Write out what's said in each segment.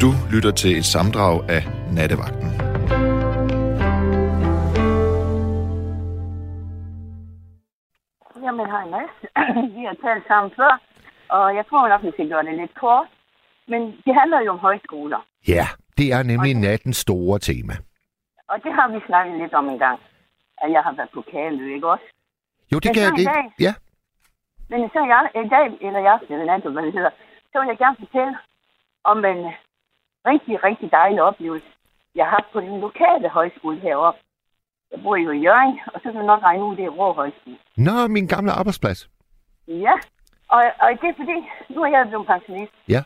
Du lytter til et samdrag af Nattevagten. Jamen, hej Mads. Vi har talt sammen før, og jeg tror nok, vi skal gøre det lidt kort. Men det handler jo om højskoler, Ja, det er nemlig nattens store tema. og det har vi snakket lidt om en gang. At jeg har været på Kalø, ikke også? Jo, det Men kan jeg det. dag- Ja, Men så jeg, i dag, eller i aften, eller nat, hvad det hedder, så vil jeg gerne fortælle om en rigtig, rigtig dejlig oplevelse, jeg har haft på den lokale højskole heroppe. Jeg bor jo i Jørgen, og så kan du nok regne ud, det er Rå Højskole. Nå, min gamle arbejdsplads. Ja, og, og det er fordi, nu er jeg blevet pensionist. Ja.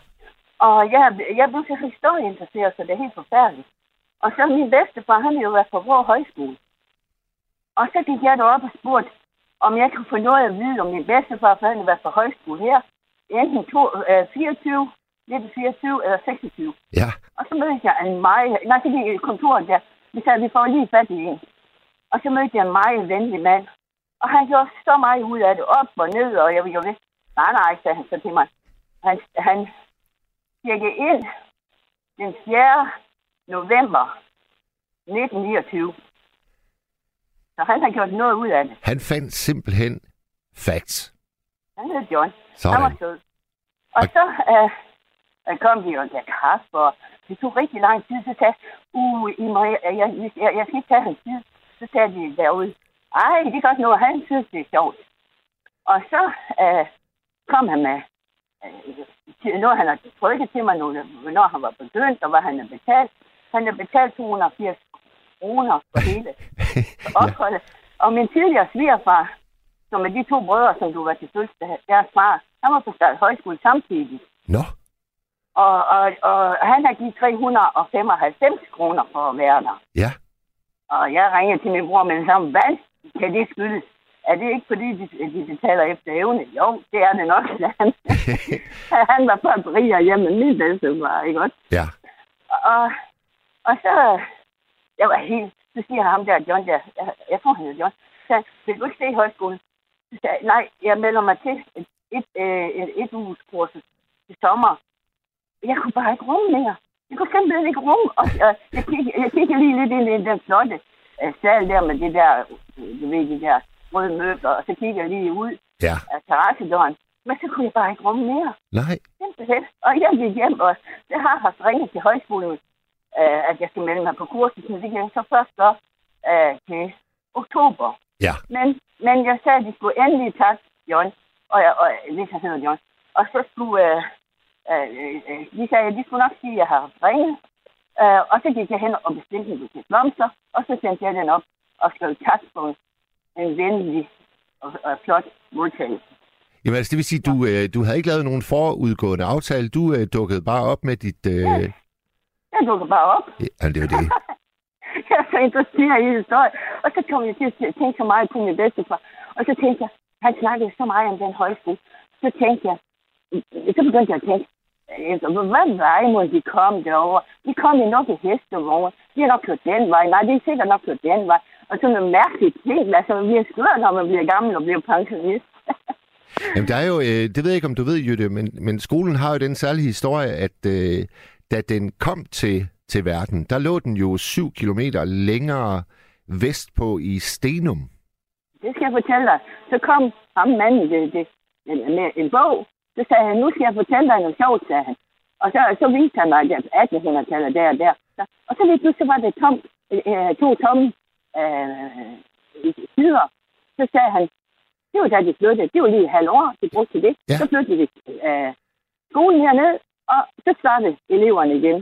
Og jeg, jeg blevet så historieinteresseret, så det er helt forfærdeligt. Og så min bedstefar, han har jo været på Rå Højskole. Og så gik jeg derop og spurgte, om jeg kunne få noget at vide om min bedstefar, for han har været på højskole her. Enten to, øh, 24, 1924 eller 26. Ja, Og så mødte jeg en meget... Nej, jeg i kontoret der. Vi sagde, vi får lige fat i en. Og så mødte jeg en meget venlig mand. Og han gjorde så meget ud af det, op og ned, og jeg jo vidste, nej, nej, sagde han så til mig. Han, han tjekkede ind den 4. november 1929. Så han har gjort noget ud af det. han fandt simpelthen facts. Han hed John. Han var Sådan. sød. Og så øh, øh, kom vi og gav kaffe, og det tog rigtig lang tid. Så sagde uh, I må, jeg, jeg, jeg, jeg skal ikke tage hans tid. Så sagde de derude, ej, det kan også noget, han synes, det er sjovt. Og så øh, kom han med øh, noget, han har trykket til mig, nogle, hvornår han var begyndt, og hvad han har betalt. Han har betalt 280 kroner for hele opholdet. Og min tidligere svigerfar, som er de to brødre, som du var til fødselsdag, deres far, han var på Stad Højskole samtidig. Nå, Og, og, og han har givet 395 kroner for at være der. ja. Og jeg ringede til min bror med det samme. Hvad kan det skyldes? Er det ikke fordi, de, de betaler efter evne? Jo, det er det nok, han. han var bare rigere hjemme end min bedstefar, ikke også? Ja, Og, og så, jeg var helt, så siger ham der, John der, jeg, jeg tror han hedder John, så vil du ikke se i højskolen? Så sagde jeg, nej, jeg melder mig til et, et, øh, et, et uges kursus til sommer. Jeg kunne bare ikke rumme mere. Jeg kunne simpelthen ikke rumme. Og øh, jeg, kiggede, jeg kiggede lige lidt ind i den flotte øh, sal der med det der, du ved, de der røde møbler, og så kiggede jeg lige ud ja. af terrassedøren. Men så kunne jeg bare ikke rumme mere. Nej, Simpelthen. Og jeg gik hjem, og jeg har haft ringet til højskolen, øh, at jeg skal melde mig på kurset, men det kan så først gøre øh, til oktober. ja. Men, men jeg sagde, at de skulle endelig tage John, og, jeg, og hvis han hedder John. Og så skulle, øh, øh, øh, de sagde, at de skulle nok sige, at jeg har ringet. Øh, og så gik jeg hen og bestilte en buket blomster, og så sendte jeg den op og skrev tak for en venlig og, og flot modtagelse. Jamen, altså, det vil sige, du, øh, du havde ikke lavet nogen forudgående aftale. Du øh, dukkede bare op med dit... Øh... Jeg dukker bare op. Ja, det var det. jeg er så interesseret i historie. Og så kom jeg til at tænke så meget på min bedstefar. Og så tænkte jeg, han snakkede så meget om den højskole. Så tænkte jeg, så begyndte jeg at tænke, altså, hvad vej må de komme derover? De kom jo nok i hestevogn. De har nok kørt den vej. Nej, de er sikkert nok kørt den vej. Og sådan noget mærkeligt ting. Altså, vi er skøre, når man bliver gammel og bliver pensionist. Jamen, der er jo, øh, det ved jeg ikke, om du ved, Jytte, men, men skolen har jo den særlige historie, at øh, da den kom til, til verden, der lå den jo syv kilometer længere vestpå i Stenum. Det skal jeg fortælle dig. Så kom ham manden det, det, med en bog. Så sagde han, nu skal jeg fortælle dig noget sjovt, sagde han. Og så, så viste han mig, at 1800-tallet der og der. Så, og så lige pludselig var det tom, øh, to tomme øh, sider. Så sagde han, det var da de flyttede. Det var lige et halvt år, de brugte til det. Ja. Så flyttede de øh, skolen herned, og så startede eleverne igen.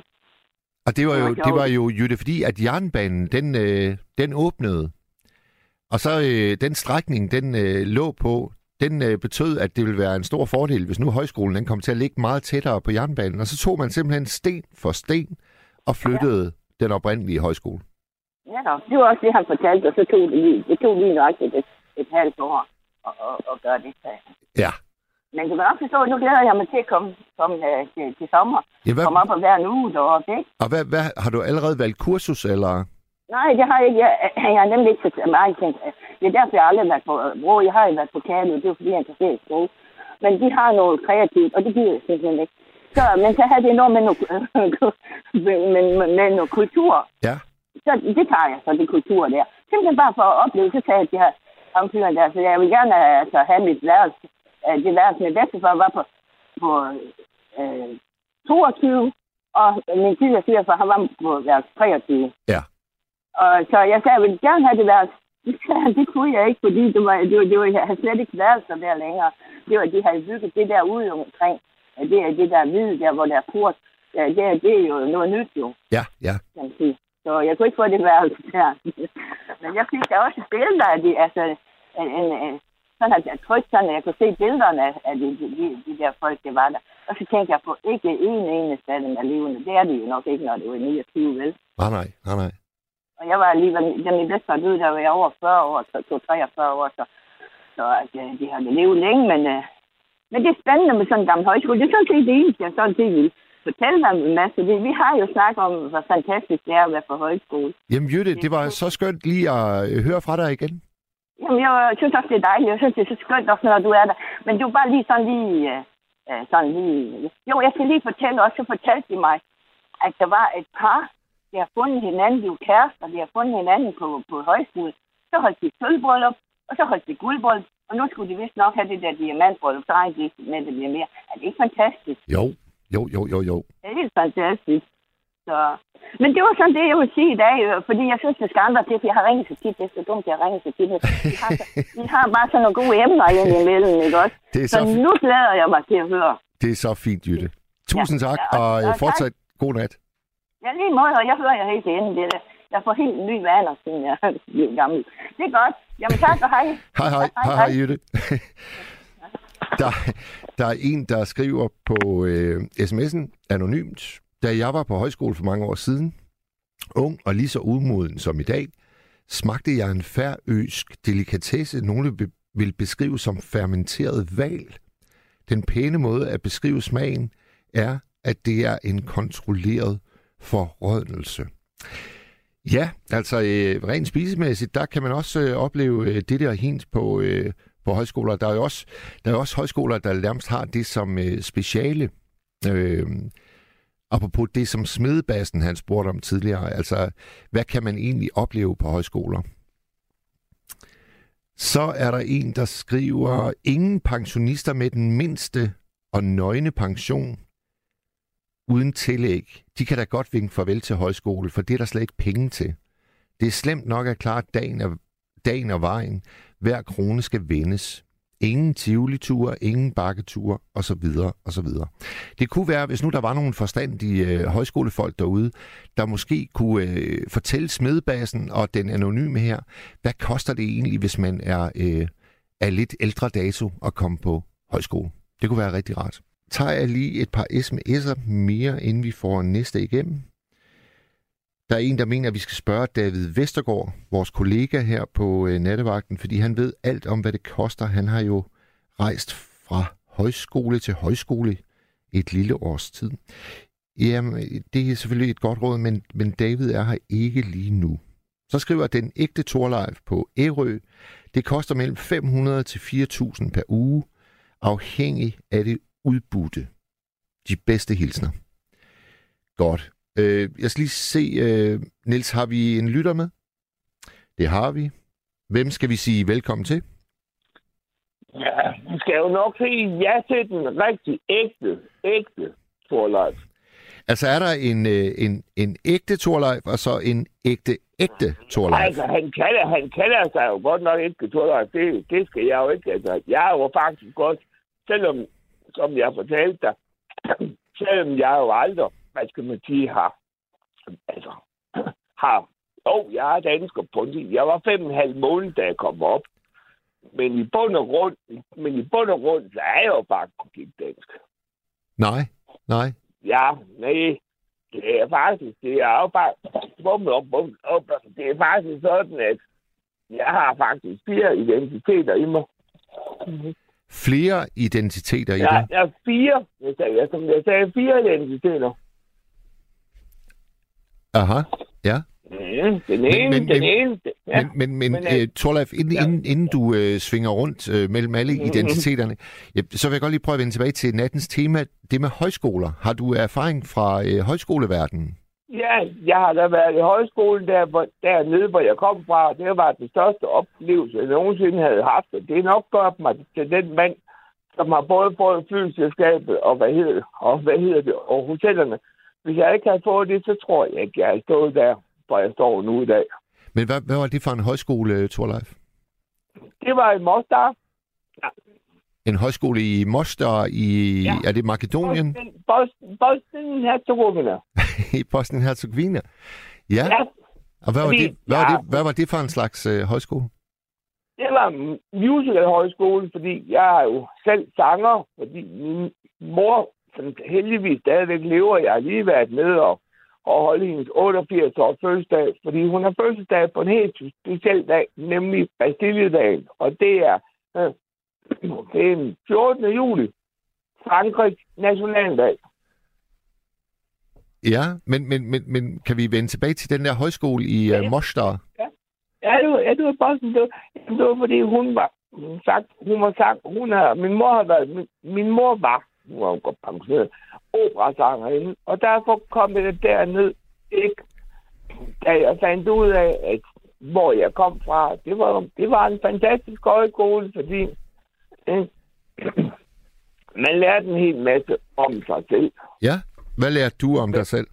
Og det var jo, det var jo Jytte, fordi at jernbanen, den, øh, den åbnede. Og så øh, den strækning, den øh, lå på, den øh, betød, at det ville være en stor fordel, hvis nu højskolen den kom til at ligge meget tættere på jernbanen. Og så tog man simpelthen sten for sten og flyttede ja. den oprindelige højskole. Ja, det var også det, han fortalte, og så tog det lige, det tog lige nøjagtigt et, et halvt år at, at, at gøre det. Ja. Men du kan nok forstå, at nu glæder jeg mig til at komme, komme uh, til, til sommer. ja hvad, Komme op og være en uge deroppe, ikke? og hvad, hvad, har du allerede valgt kursus, eller? Nej, det har jeg ikke. Jeg, jeg har nemlig ikke så meget. Det er derfor, jeg aldrig har været på Bro. Jeg har jo været på Kano, det er fordi, jeg interesseret i sprog. Men de har noget kreativt, og det gider jeg simpelthen ikke. Så, men så havde det noget med noget, med, med, med noget kultur. Ja. Så det tager jeg så, det kultur der. Simpelthen bare for at opleve, så sagde jeg til her omfyren der, så jeg vil gerne altså, have mit værelse. Øh, Det værelse med bedstefar var på, på øh, 22, og min tidligere svigerfar, han var på værelse 23. Ja. Og så jeg sagde, jeg vil gerne have det værelse. Det han, det kunne jeg ikke, fordi det var, det var, det var, jeg havde slet ikke værelser der længere. Det var, de havde bygget det der ude omkring. Ja, Det er det der hvide der, hvor der er port. Ja, det, er, det er jo noget nyt jo, Ja, ja. kan sige. Så jeg kunne ikke få det værelse der. Men jeg fik da også billeder af det, altså en, en, en, sådan at jeg trykte sådan, at jeg kunne se billederne af, de, de, de, de, der folk, der var der. Og så tænkte jeg på, ikke en eneste af dem er levende. Det er de jo nok ikke, når det var 29, vel? Nej, nej, nej, nej. Og jeg var alligevel, da min bedstefar døde, der var jeg over 40 år, så tog 43 år, så, så at, øh, de har levet længe, men, øh, men det er spændende med sådan en gammel højskole. Det er sådan set det eneste, jeg sådan set vil fortælle dig en masse. Det, vi har jo snakket om, hvor fantastisk det er at være på højskole. Jamen Jytte, det var så skønt lige at øh, høre fra dig igen. Jamen, jeg synes også, det er dejligt. Jeg synes, det er så skønt også, når du er der. Men det var bare lige sådan lige... Øh, øh, sådan lige... Jo, jeg skal lige fortælle også, så fortalte de mig, at der var et par, der har fundet hinanden, de er jo kærester, de har fundet hinanden på, på højskole. Så holdt de sølvbryllup, og så holdt de guldbryllup, og nu skulle de vist nok have det der diamantbryllup, så regner de med, det bliver mere. Er det ikke fantastisk? Jo, jo, jo, jo, jo. Det er helt fantastisk. Så. Men det var sådan det, jeg vil sige i dag, øh, fordi jeg synes, det skal andre til, for jeg har ringet så tit. Det er så dumt, jeg har ringet så tit. Vi har, så, vi har bare sådan nogle gode emner ind imellem, ikke også? Det er Så så, nu glæder jeg mig til at høre. det er så fint, Jytte. Tusind Ja, tak, ja, og- og øh, og tak. fortsat god nat. Ja, lige måde, og jeg hører jer helt til enden. Det der. Jeg får helt nye vaner, siden jeg blev gammel. Det er godt. Jamen tak, og hej. Hej, hej, hej, hej, Jytte. der, der er en, der skriver på øh, sms'en anonymt. Da jeg var på højskole for mange år siden, ung og lige så udmoden som i dag, smagte jeg en færøsk delikatesse, nogle be- vil beskrive som fermenteret val. Den pæne måde at beskrive smagen er, at det er en kontrolleret forrådnelse. Ja, altså øh, rent spisemæssigt, der kan man også øh, opleve øh, det der hint på, øh, på højskoler. Der er jo også, der er også højskoler, der nærmest har det som øh, speciale. Øh, apropos det, som Smedebassen han spurgte om tidligere. Altså, hvad kan man egentlig opleve på højskoler? Så er der en, der skriver, ingen pensionister med den mindste og nøgne pension uden tillæg, de kan da godt vinke farvel til højskole, for det er der slet ikke penge til. Det er slemt nok at klare dagen og, dagen og vejen. Hver krone skal vendes. Ingen tivoliture, ingen bakketure osv. osv. Det kunne være, hvis nu der var nogle forstandige øh, højskolefolk derude, der måske kunne øh, fortælle smedbasen og den anonyme her, hvad koster det egentlig, hvis man er, øh, er lidt ældre dato at komme på højskole? Det kunne være rigtig rart tager jeg lige et par sms'er mere, inden vi får næste igennem. Der er en, der mener, at vi skal spørge David Vestergaard, vores kollega her på øh, nattevagten, fordi han ved alt om, hvad det koster. Han har jo rejst fra højskole til højskole et lille års tid. Jamen, det er selvfølgelig et godt råd, men, men David er her ikke lige nu. Så skriver den ægte Torleif på Ærø. Det koster mellem 500 til 4.000 per uge, afhængig af det udbudte. De bedste hilsner. Godt. Øh, jeg skal lige se, øh, Nils, har vi en lytter med? Det har vi. Hvem skal vi sige velkommen til? Ja, vi skal jo nok sige ja til den rigtig ægte, ægte Torleif. Altså er der en, øh, en, en ægte Torleif, og så en ægte, ægte Torleif? Altså, han kalder, han kalder sig jo godt nok ikke Torleif. Det, det skal jeg jo ikke. Altså, jeg er jo faktisk godt, selvom, som jeg fortalte dig, selvom jeg jo aldrig, hvad skal man sige, har, altså, har, jo, jeg er dansker på en Jeg var fem og en halv måned, da jeg kom op. Men i bund og grund, men i bund og grund, så er jeg jo faktisk ikke dansk. Nej, nej. Ja, nej. Det er faktisk, det er jo bare, bum, bum, bum, bum, det er faktisk sådan, at jeg har faktisk fire identiteter i mig. Flere identiteter i Jeg, det? er fire, jeg sagde, jeg, som jeg sagde, fire identiteter. Aha, ja. Mm, den ene, men- den men- ene. Ja. Men, men, men men, øh, Torleif, inden, ja. inden, inden du øh, svinger rundt øh, mellem alle Mhm. identiteterne, ja, så vil jeg godt lige prøve at vende tilbage til nattens tema, det med højskoler. Har du erfaring fra øh, højskoleverdenen? Ja, jeg har da været i højskolen der, hvor, dernede, hvor jeg kom fra. Det var den største oplevelse, jeg nogensinde havde haft. Og det er nok godt mig til den mand, som har både fået flyselskabet og hvad hedder, og hvad hedder det, og hotellerne. Hvis jeg ikke havde fået det, så tror jeg ikke, jeg havde stået der, hvor jeg står nu i dag. Men hvad, hvad var det for en højskole, Torleif? Det var i Mostar. En højskole i Mostar i, ja. Ja. er det Makedonien? Bosnien, Bosnien, Bosnien Herzegovina. I Bosnien-Herzegovina? Ja. Ja, Og hvad var, fordi det, hvad, var jeg- det, hvad var det for en slags øh, højskole? det var en musical højskole, fordi jeg er jo selv sanger, fordi min mor, som heldigvis stadigvæk lever, jeg har lige været med og, og holde hendes 88 års fødselsdag, fordi hun har fødselsdag på en helt speciel dag, nemlig Bastiliedagen, og det er, øh, det er den 14. juli, Frankrigs nationaldag. Ja, men, men, men, men kan vi vende tilbage til den der højskole i Ja, øh, ja. Mostar? Ja, det var, ja, det var bare sådan, det var, det var fordi hun var hun sagt, hun var sagt, hun har, min mor har været, min, min mor var, nu er hun godt pensioneret, operasangerinde, og derfor kom jeg derned, ikke, da jeg fandt ud af, at hvor jeg kom fra, det var, det var en fantastisk højskole, fordi øh, man lærte en hel masse om sig selv. Ja. Hvad lærte du om dig selv?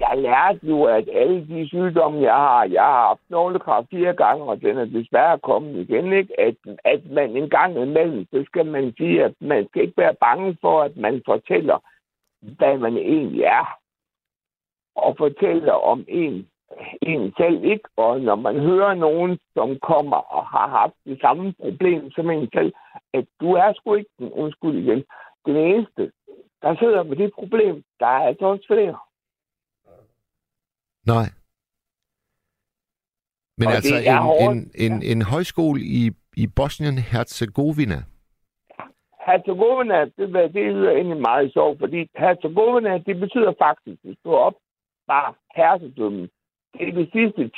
jeg lærte jo, at alle de sygdomme, jeg har, jeg har haft nålekræft fire gange, og den er desværre kommet igen, ikke? At, at man en gang imellem, så skal man sige, at man skal ikke være bange for, at man fortæller, hvad man egentlig er. Og fortæller om en, en selv, ikke? Og når man hører nogen, som kommer og har haft det samme problem som en selv, at du er sgu ikke den undskyld igen. Den eneste, der sidder med det problem, der er altså også flere. Nej. Men Og altså det er en, hårdt. en, en, en højskole i, i Bosnien-Herzegovina. Herzegovina, det, det lyder egentlig meget sjovt, fordi Herzegovina, det betyder faktisk, at stå op bare hersedømmen. Det er de sidste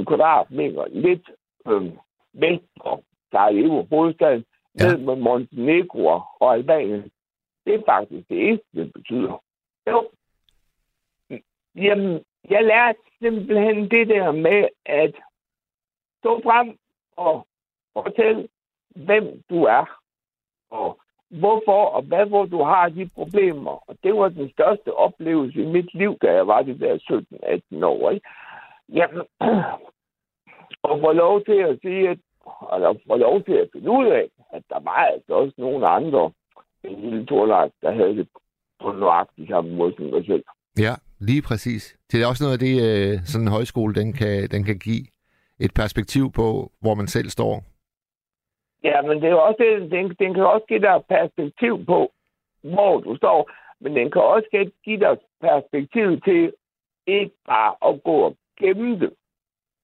10.000 kvadratmeter, lidt øhm, vest for Sarajevo, hovedstaden, Ja. ned med Montenegro og Albanien. Det er faktisk det eneste, det betyder. Jo. Jamen, jeg lærte simpelthen det der med at stå frem og fortælle, hvem du er og hvorfor og hvad, hvor du har de problemer. Og det var den største oplevelse i mit liv, da jeg var det der 17-18 år. Ikke? Jamen, og få lov til at sige, at, eller få lov til at finde ud af, at der var altså også nogle andre en lille Torlejf, der havde det på nøjagtig samme måde som mig selv. Ja, lige præcis. Det er også noget af det, øh, sådan en højskole, den kan, den kan give et perspektiv på, hvor man selv står. Ja, men det er også den, den kan også give dig perspektiv på, hvor du står, men den kan også give- dig perspektiv til ikke bare at gå og gemme det,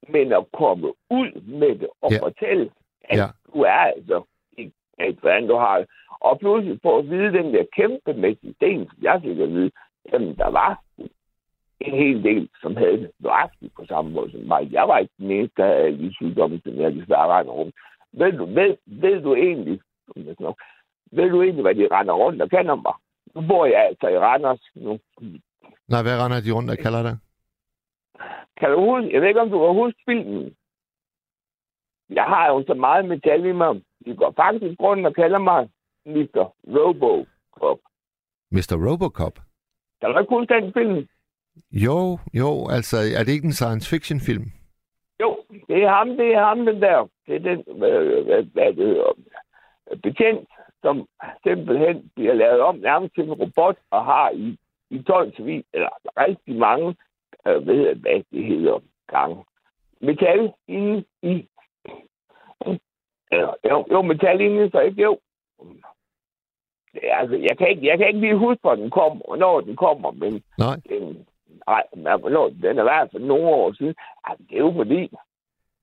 men at komme ud med det og Ja. fortælle, at Ja. du er altså ikke et, hvordan du har det. Og pludselig få at vide den der kæmpemæssige sten, som jeg fik at vide, jamen der var en hel del, som havde det nøjagtigt på samme måde som mig. Jeg var ikke den eneste, der havde de sygdomme, som jeg desværre rundt. Ved du, ved, ved du egentlig, ved du egentlig, hvad de render rundt og kender mig? Nu bor jeg altså i Randers nu. Nej, hvad render de rundt og kalder det? Kan du huske, jeg ved ikke, om du kan huske filmen. Jeg har jo så meget metal i mig. De går faktisk rundt og kalder mig Mr. Robocop. Mr. Robocop? Kan du ikke huske den film? Jo, jo, altså er det ikke en science fiction film? Det er ham, det er ham, den der. Det er den, øh, hvad, hvad det hedder, betjent, som simpelthen bliver lavet om nærmest til en robot og har i, i 12 civil, eller rigtig mange, øh, hedder, hvad det hedder, gange. Metal inde i, eller, jo, jo, metal inde i, så ikke jo. Altså, jeg, kan ikke, jeg kan ikke lige huske, hvor den kommer, og når den kommer, men Nej. den, nej, men hvornår, den er i hvert fald nogle år siden. Ej, det er jo fordi,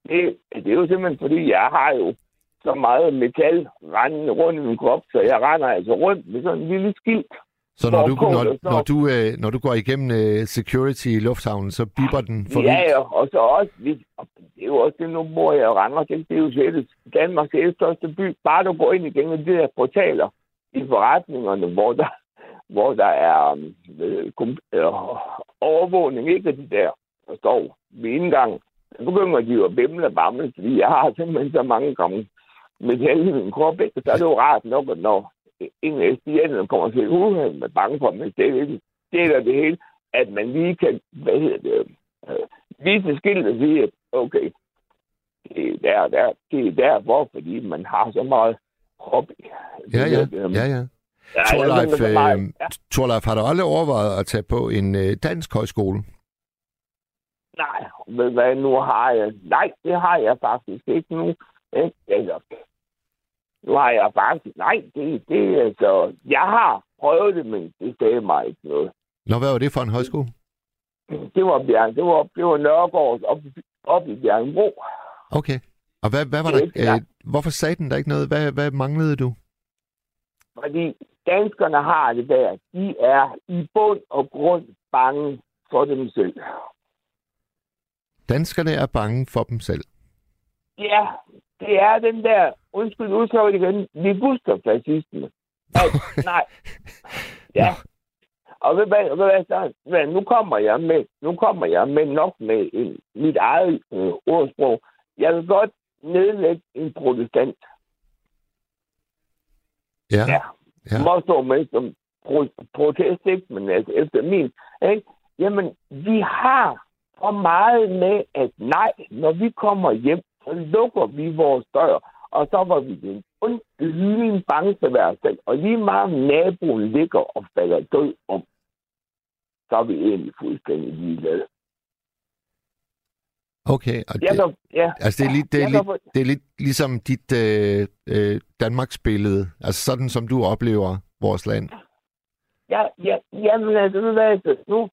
det, det er jo simpelthen fordi, jeg har jo så meget metal rendende rundt i min krop, så jeg render altså rundt med sådan en lille skilt. Så når du, når, når, du, øh, når du går igennem øh, security i lufthavnen, så biber den for Ja, ja, og så også, vi, og det er jo også det, nu bor jeg i Randers, det er jo selv Danmarks største by. Bare du går ind igennem de der portaler i forretningerne, hvor der, hvor der er øh, kom, øh, overvågning, ikke af de der, der står ved indgangen. Så begynder de jo at bimle og bamle, fordi jeg har simpelthen så mange gange metal i min krop, ikke? så er det jo rart nok, at når en SDN'erne kommer til uheld med bange for, men det er det er det hele, at man lige kan, hvad hedder det, øh, vise skilt og sige, at okay, det er der, der, det er derfor, fordi man har så meget krop. Ja, ja, er ja, ja. Torleif, øh, Torleif, har du aldrig overvejet at tage på en øh, dansk højskole? Nej, ved hvad, nu har jeg... Nej, det har jeg faktisk ikke nu. Ikke? Eller, nu har jeg faktisk... Nej, det, det altså... Jeg har prøvet det, men det sagde mig ikke noget. Nå, hvad var det for en højskole? Det var Bjørn, det var, det var Nørregårds op, op i Bjergenbro. Okay. Og hvad, hvad var Det er der, ikke øh, hvorfor sagde den der ikke noget? Hvad, hvad manglede du? Fordi danskerne har det der. De er i bund og grund bange for dem selv. Danskerne er bange for dem selv. Ja, det er den der, undskyld udtryk igen, ligusterfascisme. Nej, nej. Ja. Og ved hvad, ved hvad så? Men nu kommer jeg med, nu kommer jeg med nok med en, mit eget øh, ordsprog. Jeg vil godt nedlægge en protestant. Ja, Ja. ja. ja. Må stå med som pro- protest, ikke? Men altså, efter min, ikke? Jamen, vi har for meget med, at nej, når vi kommer hjem, så lukker vi vores dør, og så var vi den onde lyn bange for hver selv. Og lige meget naboen ligger og falder død om, så er vi egentlig fuldstændig ligeglade. Okay, og det, kan, ja, altså det er, lidt, det, er lidt, det er lidt ligesom dit øh, øh, Danmarks billede. Altså sådan, som du oplever vores land. Ja, ja, jamen, altså, altså, nu,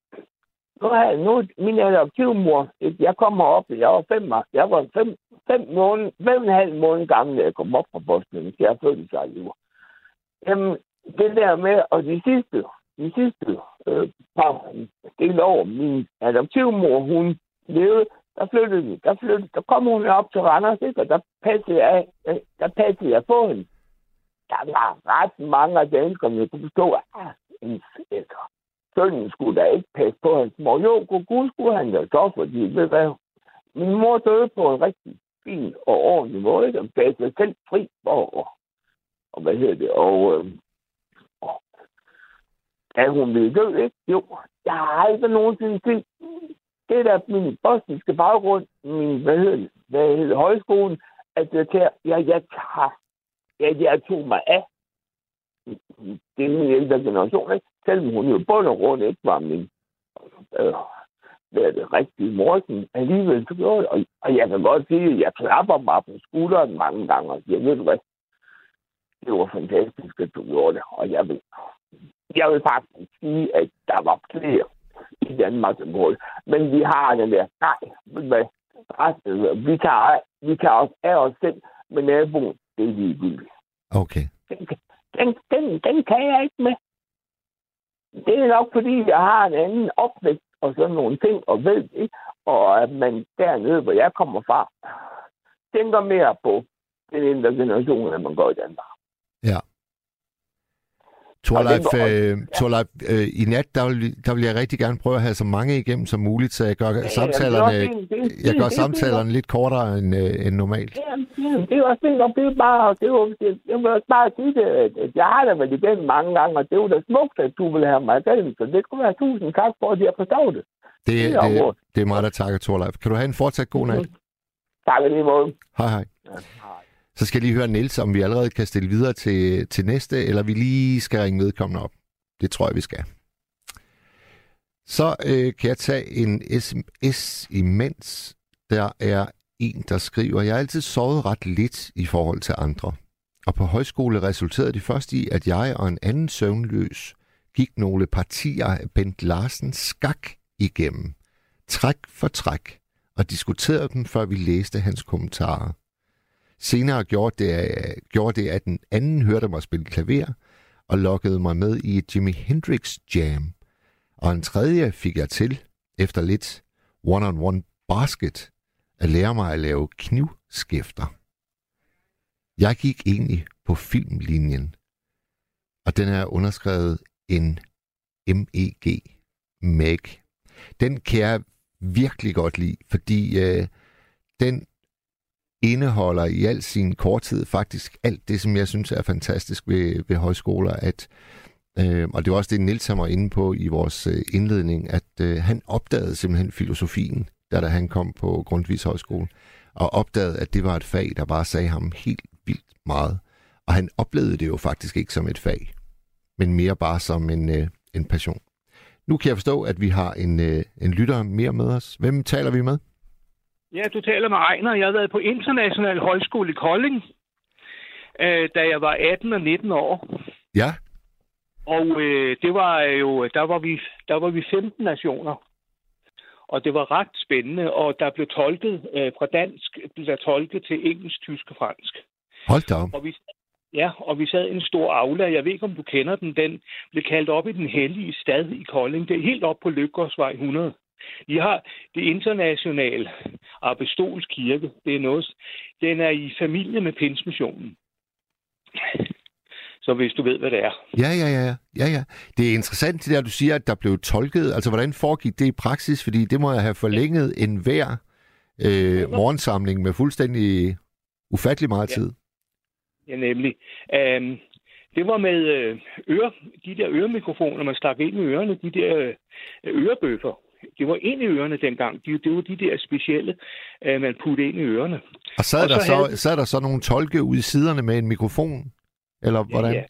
nu har jeg, nu, min adoptivmor, jeg kommer op, jeg var fem, jeg var fem, fem måned, fem og en halv måned gammel, da jeg kom op fra Bosnien, så jeg følte sig i Jamen, det der med, og de sidste, de sidste øh, par del år, min adoptivmor, hun levede, der flyttede vi, der flyttede, der kom hun op til Randers, ikke, og der passede jeg, øh, der passede jeg på hende. Der var ret mange af danskerne, jeg kunne forstå, at ah, en fætter. Sønnen skulle da ikke passe på hans mor. Jo, god gud skulle han da så, fordi, ved hvad, min mor døde på en rigtig fin og ordentlig måde, ikke? og gav sig selv fri for, og, og hvad hedder det, og, øh, og at hun ville dø, ikke? Jo, jeg har aldrig nogensinde set det der min bosniske baggrund, min, hvad hedder det, hvad hedder højskolen, at jeg, tager, jeg, jeg, tager, jeg, jeg tog mig af det er min ældre generation, ikke? Selvom hun jo bund og grund ikke var min øh, hvad det rigtige morgen, alligevel så gjorde det. Og, og jeg kan godt sige, at jeg klapper mig på skulderen mange gange, og siger, ved du hvad, det var fantastisk, at du gjorde det. Og jeg vil, jeg vil faktisk sige, at der var flere i Danmark, gjorde det. Men vi har den der, nej, hvad, resten, vi tager, vi tager os af os selv, men naboen, det er ligegyldigt. Okay. Den, den, den, den kan jeg ikke med. Det er nok, fordi jeg har en anden opvækst og sådan nogle ting, og ved det, og at man dernede, hvor jeg kommer fra, tænker mere på den ældre generation, end man gør i Danmark. Ja. Torleif, det øh, Torleif øh, i nat, der vil, der vil jeg rigtig gerne prøve at have så mange igennem som muligt, så jeg gør det er samtalerne. Det er fint. jeg gør Det er samtalerne lidt kortere end, øh, end normalt. Ja, ja, det er også fint, og det er bare, det er jo, det, jeg vil også bare sige det, at- jeg har da været igennem mange gange, og det er jo da smukt, at du vil have mig igennem, så det skulle være tusind tak for, at jeg forstår det. Det, Det er det, det er mig, der takker, Torleif. Kan du have en fortsat god nat? Tak lige måde. Hej hej. Ja, hej. Så skal jeg lige høre Niels, om vi allerede kan stille videre til, til næste, eller vi lige skal ringe vedkommende op. Det tror jeg, vi skal. Så øh, kan jeg tage en sms imens. Der er en, der skriver, jeg har altid sovet ret lidt i forhold til andre. Og på højskole resulterede det først i, at jeg og en anden søvnløs gik nogle partier af Bent Larsens skak igennem. Træk for træk. Og diskuterede dem, før vi læste hans kommentarer. Senere gjorde det, øh, gjorde det, at den anden hørte mig spille klaver, og lokkede mig med i et Jimi Hendrix jam. Og en tredje fik jeg til, efter lidt one-on-one basket, at lære mig at lave knivskæfter. Jeg gik egentlig på filmlinjen, og den er underskrevet en MEG, MEG. Den kan jeg virkelig godt lide, fordi øh, den indeholder i al sin korthed faktisk alt det, som jeg synes er fantastisk ved, ved højskoler, at Øh, og det var også det, Nils var inde på i vores øh, indledning, at øh, han opdagede simpelthen filosofien, da, da han kom på Grundtvigs Højskole, og opdagede, at det var et fag, der bare sagde ham helt vildt meget. Og han oplevede det jo faktisk ikke som et fag, men mere bare som en, øh, en passion. Nu kan jeg forstå, at vi har en, øh, en lytter mere med os. Hvem taler vi med? Ja, du taler med Ejner. Jeg har været på International Højskole i Kolding, øh, da jeg var 18 og 19 år. Ja. Og øh, det var jo, der var, vi, der var vi 15 nationer. Og det var ret spændende, og der blev tolket øh, fra dansk, blev der tolket til engelsk, tysk og fransk. Hold da op. Og vi, ja, og vi sad i en stor aula. Jeg ved ikke, om du kender den. Den blev kaldt op i den hellige stad i Kolding. Det er helt op på Lykkersvej 100. Vi har det internationale apostolsk kirke. Det er noget, den er i familie med pinsmissionen. Så hvis du ved, hvad det er. Ja, ja, ja. ja, ja. Det er interessant, det der, du siger, at der blev tolket. Altså, hvordan foregik det i praksis? Fordi det må jeg have forlænget en hver øh, morgensamling med fuldstændig ufattelig meget tid. Ja, nemlig. Um, det var med øh, øre, de der øremikrofoner, man stak ind i ørerne, de der øh, ørebøffer. Det var ind i ørerne dengang. De, det var de der specielle, øh, man puttede ind i ørerne. Og sad, og der så, havde... sad der så nogle tolke ude i siderne med en mikrofon? Eller hvordan? Ja,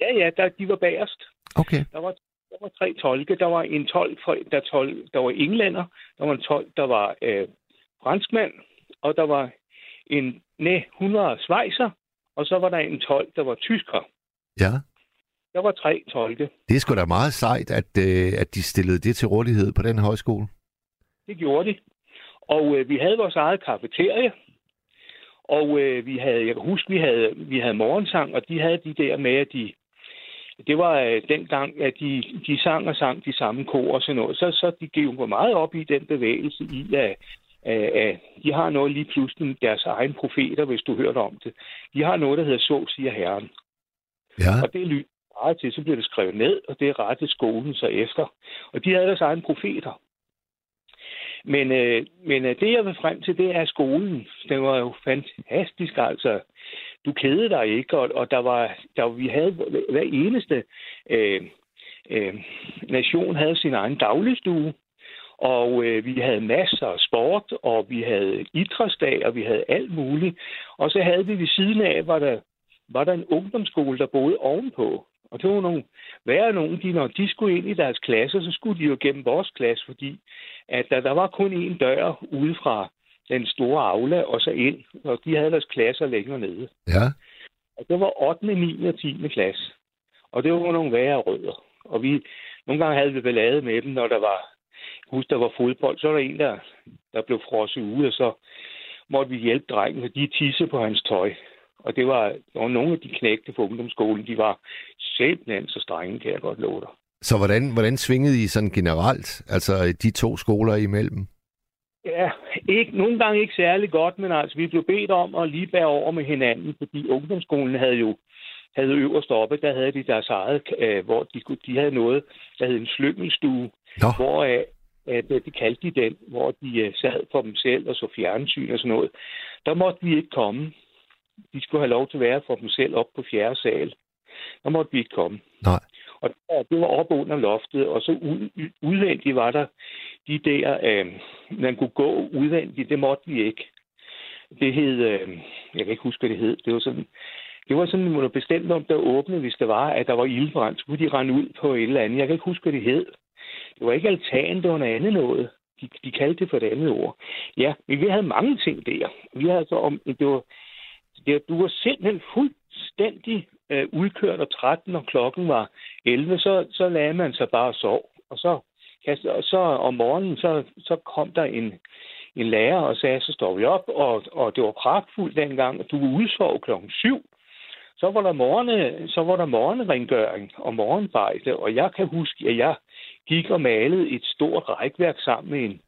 ja, ja der, de var bagerst. Okay. Der var, der var tre tolke. Der var en tolk, der, tolk, der var englænder. Der var en tolk, der var øh, franskmand. Og der var en, nej, 100 svejser. Og så var der en tolk, der var tysker. Ja. Der var tre tolke. Det er sgu da meget sejt, at, øh, at de stillede det til rådighed på den højskole. Det gjorde de. Og øh, vi havde vores eget kafeterie, og øh, vi havde, jeg kan huske, vi havde, vi havde morgensang, og de havde de der med, at de, det var øh, dengang, at de, de sang og sang de samme kor og sådan noget. Så, så de gik jo meget op i den bevægelse i, at, at, at de har noget lige pludselig, deres egen profeter, hvis du hørte om det. De har noget, der hedder Så siger Herren. Ja. Og det lyder til, så bliver det skrevet ned, og det er skolen så efter. Og de havde deres egen profeter. Men, øh, men øh, det, jeg vil frem til, det er skolen. Den var jo fantastisk, altså. Du kædede dig ikke, og, og der var, der, vi havde hver eneste øh, øh, nation havde sin egen dagligstue. Og øh, vi havde masser af sport, og vi havde idrætsdag, og vi havde alt muligt. Og så havde vi ved siden af, var der, var der en ungdomsskole, der boede ovenpå. Og det var nogle værre nogen, de, når de skulle ind i deres klasse, så skulle de jo gennem vores klasse, fordi at der, der var kun én dør ude fra den store aula og så ind, og de havde deres klasser længere nede. Ja. Og det var 8., 9. og 10. klasse. Og det var nogle værre rødder. Og vi, nogle gange havde vi ballade med dem, når der var, husk, der var fodbold, så var der en, der, der blev frosset ude, og så måtte vi hjælpe drengen, og de tisse på hans tøj. Og det var, var nogle af de knægte på ungdomsskolen, de var simpelthen så strenge, kan jeg godt love dig. Så hvordan, hvordan svingede I sådan generelt, altså de to skoler imellem? Ja, ikke, nogle gange ikke særlig godt, men altså, vi blev bedt om at lige bære over med hinanden, fordi ungdomsskolen havde jo havde øverst oppe, der havde de deres eget, øh, hvor de, de havde noget, der hed en slyngelstue, Nå. hvor øh, at, øh, de kaldte de den, hvor de øh, sad for dem selv og så fjernsyn og sådan noget. Der måtte vi ikke komme. De skulle have lov til at være for dem selv op på fjerde sal. Der måtte vi ikke komme. Nej. Og det var oppe under loftet, og så udvendigt var der de der, øh, man kunne gå udvendigt, det måtte vi ikke. Det hed, øh, jeg kan ikke huske, hvad det hed, det var sådan, det var sådan, man bestemt om, der åbnede, hvis det var, at der var ildbrand, så kunne de rende ud på et eller andet. Jeg kan ikke huske, hvad det hed. Det var ikke altan, det var noget andet noget. De, de kaldte det for et andet ord. Ja, men vi havde mange ting der. Vi havde altså om, det var, Ja, du var simpelthen fuldstændig øh, udkørt og træt, når klokken var 11, så, så lagde man sig bare og sov. Og så, og så om morgenen, så, så kom der en, en lærer og sagde, så står vi op, og, og det var pragtfuldt dengang, at du var udsov klokken 7. Så var der morgene, så var der morgenrengøring og morgenbejde, og jeg kan huske, at jeg gik og malede et stort rækværk sammen med en,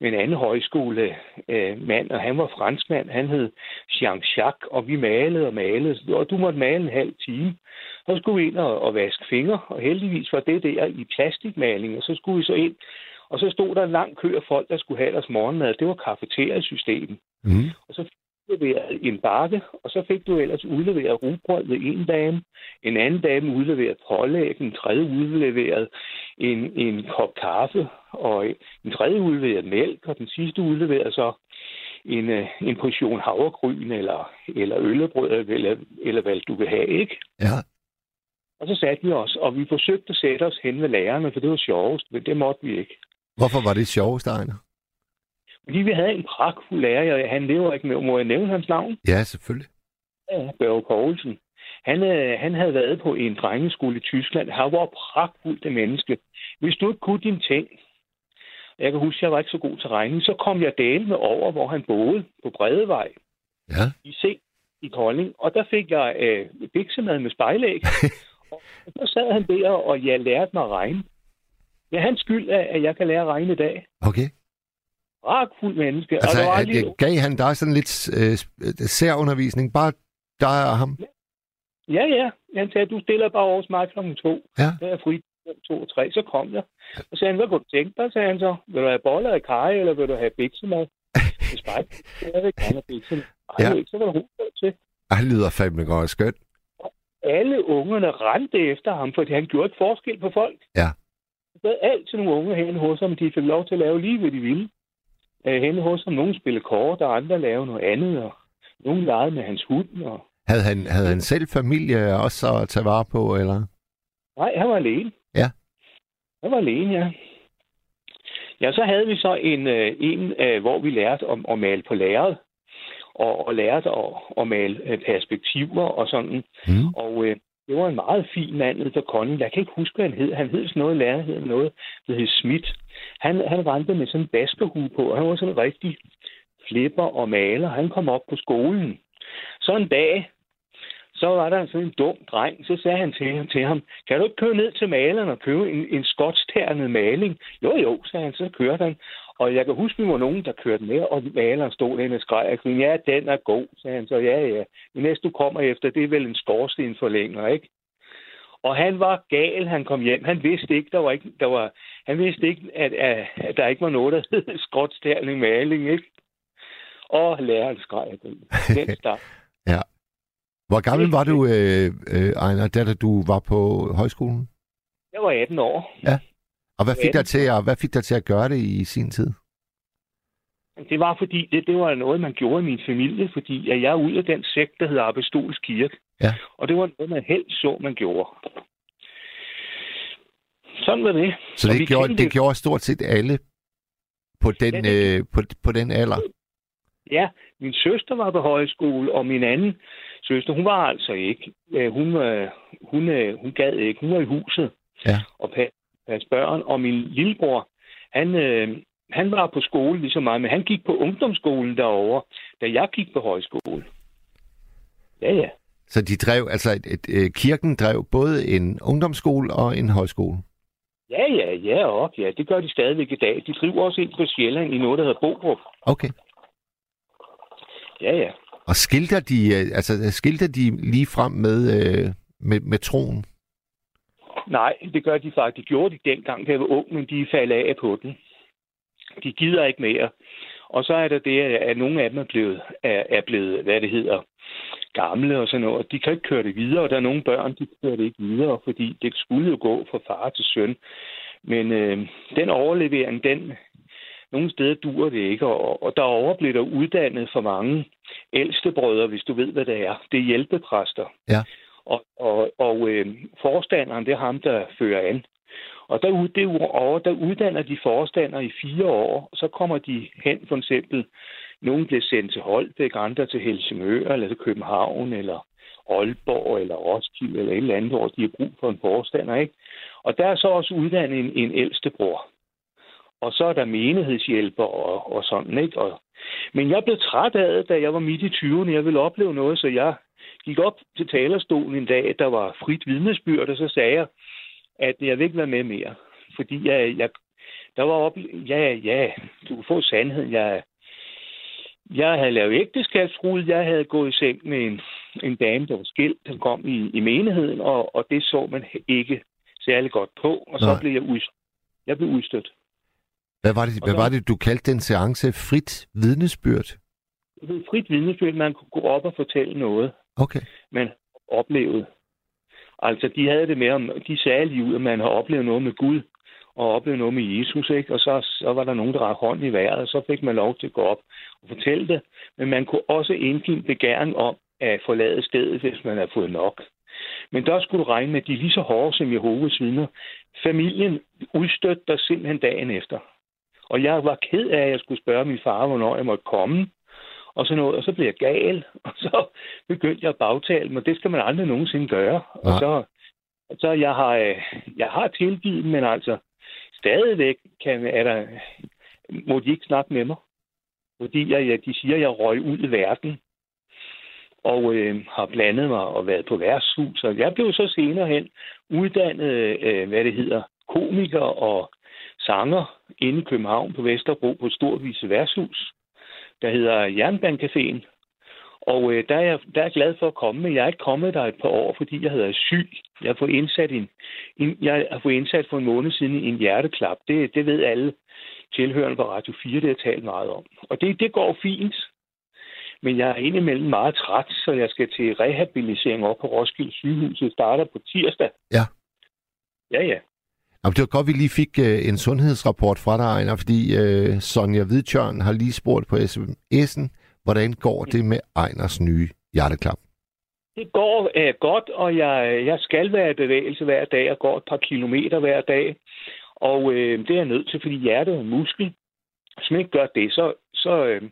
en anden højskole øh, mand, og han var franskmand, han hed Jean-Jacques, og vi malede og malede, og du måtte male en halv time. Så skulle vi ind og, og vaske fingre, og heldigvis var det der i plastikmaling, og så skulle vi så ind, og så stod der en lang kø af folk, der skulle have deres morgenmad. Det var kafeteriasystemet. Mm. Og så udleveret en bakke, og så fik du ellers udleveret rugbrød ved en dame. En anden dame udleveret pålæg, en tredje udleveret en, en kop kaffe, og en tredje udleveret mælk, og den sidste udleveret så en, øh, en portion havregryn eller, eller øllebrød, eller, eller hvad du vil have, ikke? Ja. Og så satte vi os, og vi forsøgte at sætte os hen ved lærerne, for det var sjovest, men det måtte vi ikke. Hvorfor var det sjovest, Ejner? Fordi vi havde en pragtfuld lærer, og han lever ikke med. Må jeg nævne hans navn? Ja, selvfølgelig. Ja, Børge Poulsen. Han, øh, han havde været på en drengeskole i Tyskland. Han var pragtfuldt det menneske. Hvis du ikke kunne dine ting, jeg kan huske, at jeg var ikke så god til regning, så kom jeg med over, hvor han boede på Bredevej Ja. i C i Kolding, og der fik jeg øh, biksemad med spejlæg. og så sad han der, og jeg lærte mig at regne. Det er hans skyld, at at jeg kan lære at regne i dag. Okay. Pragtfuld menneske. Altså, og der var at, lige... gav han dig sådan lidt øh, særundervisning? Bare dig og ham? Ja, ja. Han sagde, du stiller bare over mig klokken to. Ja. Der er fri to og tre. Så kom jeg. Og så sagde han, hvad kunne du tænke dig? sagde han så. Vil du have boller af kaj, eller vil du have biksemad? Det spejl. Jeg vil gerne have biksemad. Ej, Ja. ja. så var der hovedet til. Han lyder fandme godt skønt. Alle ungerne rendte efter ham, fordi han gjorde et forskel på folk. Ja. Der er altid nogle unge henne hos ham, de fik lov til at lave lige, hvad de ville. Øh, henne hos ham, nogen spillede kort, og andre lavede noget andet, og nogen legede med hans hund, og Havde han, havde han selv familie også at tage vare på, eller? Nej, han var alene. Ja. Han var alene, ja. Ja, så havde vi så en, øh, en øh, hvor vi lærte om at male på lærred, og, og lærte at, at male øh, perspektiver og sådan. Mm. Og øh, det var en meget fin mand på Konden. Jeg kan ikke huske, hvad han hed. Han hed sådan noget, lærer hed noget, der hed Schmidt. Han, han rendte med sådan en baskerhue på, og han var sådan en rigtig flipper og maler. Han kom op på skolen. Så en dag, så var der sådan en dum dreng, så sagde han til, til ham, kan du ikke køre ned til maleren og købe en, en skotsternet maling? Jo, jo, sagde han, så kørte han. Og jeg kan huske, vi var nogen, der kørte med, og maleren stod derinde og skreg, og sagde, ja, den er god, sagde han så, ja, ja. Men næste, du kommer efter, det er vel en skorstenforlænger, ikke? Og han var gal, han kom hjem. Han vidste ikke, der var ikke, der var, han vidste ikke, at, at, at der ikke var noget, der hed skotsterning maling, ikke? Og læreren skreg af den. Den start. Hvor gammel var du, øh, øh, Ejner, da du var på højskolen? Jeg var 18 år. Og hvad fik, Ja. dig til at, hvad fik dig til at gøre det i sin tid? Det var fordi, det, det var noget, man gjorde i min familie, fordi at jeg er ud af den sekt, der hedder Apostolsk Kirke. Ja. Og det var noget, man helst så, man gjorde. Sådan var det. Så det gjorde, kendte- det gjorde stort set alle på den, Ja, det- øh, på, på den alder. Ja, min søster var på højskole, og min anden søster, hun var altså ikke. Øh, Hun, øh, hun, øh, hun gad ikke. Hun var i huset Ja. og pa- passe børn. Og min lillebror, han, øh, han var på skole ligesom mig, men han gik på ungdomsskolen derovre, da jeg gik på højskole. Ja, ja. Så de drev, altså et, et, øh, kirken drev både en ungdomsskole og en højskole. Ja, ja, ja, og ja, det gør de stadigvæk i dag. De driver også ind på Sjælland i noget, der hedder Borup. Okay. Ja, ja. Og skilter de, øh, altså skilter de lige frem med, øh, med, med troen? Nej, det gør de faktisk. De gjorde de dengang, da jeg var ung, men de faldt af på den. De gider ikke mere. Og så er der det, at nogle af dem er blevet, er, er blevet hvad det hedder, gamle og sådan noget. De kan ikke køre det videre, og der er nogle børn, de kører det ikke videre, fordi det skulle jo gå fra far til søn. Men øh, den overlevering, den, nogle steder dur det ikke, og, og derovre bliver der uddannet for mange ældste brødre, hvis du ved, hvad det er. Det er hjælpepræster. Ja. Og, og, og øh, forstanderen, det er ham, der fører an. Og der, derovre, der uddanner de forstander i fire år, så kommer de hen for eksempel, nogle blev sendt til Holbæk, andre til Helsingør, eller til København, eller Aalborg, eller Roskilde, eller et eller andet, hvor de har brug for en forstander, ikke? Og der er så også uddannet en, en ældste bror. Og så er der menighedshjælper og, og sådan, ikke? Og, men jeg blev træt af det, da jeg var midt i 20'erne. Jeg ville opleve noget, så jeg gik op til talerstolen en dag, der var frit vidnesbyrd, og så sagde jeg, at jeg vil ikke være med mere. Fordi jeg, jeg der var op, ja, ja, du kan få sandheden. Jeg, jeg havde lavet ægteskabsrud. Jeg havde gået i seng med en, en dame, der var skilt, der kom i, i menigheden, og, og det så man ikke særlig godt på. Og så Nej. blev jeg, ud, jeg blev udstødt. Hvad var, det, Og hvad så- var det, du kaldte den seance? Frit vidnesbyrd? Frit vidnesbyrd, man kunne gå op og fortælle noget, Okay. man oplevede. Altså, de havde det med, om de sagde lige ud, at man har oplevet noget med Gud, og oplevet noget med Jesus, ikke? Og så, så var der nogen, der rakte hånden i vejret, og så fik man lov til at gå op og fortælle det. Men man kunne også indgive begæring om at forlade stedet, hvis man havde fået nok. Men der skulle du regne med, at de er lige så hårde som Jehovas vidner. Familien udstødte dig simpelthen dagen efter. Og jeg var ked af, at jeg skulle spørge min far, hvornår jeg måtte komme. Og så, noget, og så blev jeg gal, og så begyndte jeg at bagtale mig. Det skal man aldrig nogensinde gøre. Og Nej. så, så jeg har, øh, jeg har tilgivet, men altså stadigvæk kan, er der, må de ikke snakke med mig. Fordi jeg, ja, de siger, at jeg røg ud i verden og øh, har blandet mig og været på værtshus. Og jeg blev så senere hen uddannet, øh, hvad det hedder, komiker og sanger inde i København på Vesterbro på Storvise Værtshus, der hedder Jernbanecaféen. Og øh, der, er jeg, der er jeg glad for at komme, men jeg er ikke kommet der et par år, fordi jeg havde syg. Jeg har fået indsat, en, en, jeg har fået indsat for en måned siden en hjerteklap. Det, det ved alle tilhørende på Radio 4, det har talt meget om. Og det, det går fint. Men jeg er indimellem meget træt, så jeg skal til rehabilitering op på Roskilde sygehus. Det starter på tirsdag. Ja. Ja, ja. Jamen, det var godt, vi lige fik øh, en sundhedsrapport fra dig, Ejner, fordi øh, Sonja Hvidtjørn har lige spurgt på sms'en, hvordan går det med Ejners nye hjerteklap? Det går øh, godt, og jeg, jeg skal være i bevægelse hver dag. Jeg går et par kilometer hver dag. Og øh, det er jeg nødt til, fordi hjertet er en muskel. Hvis man ikke gør det, så, så øh,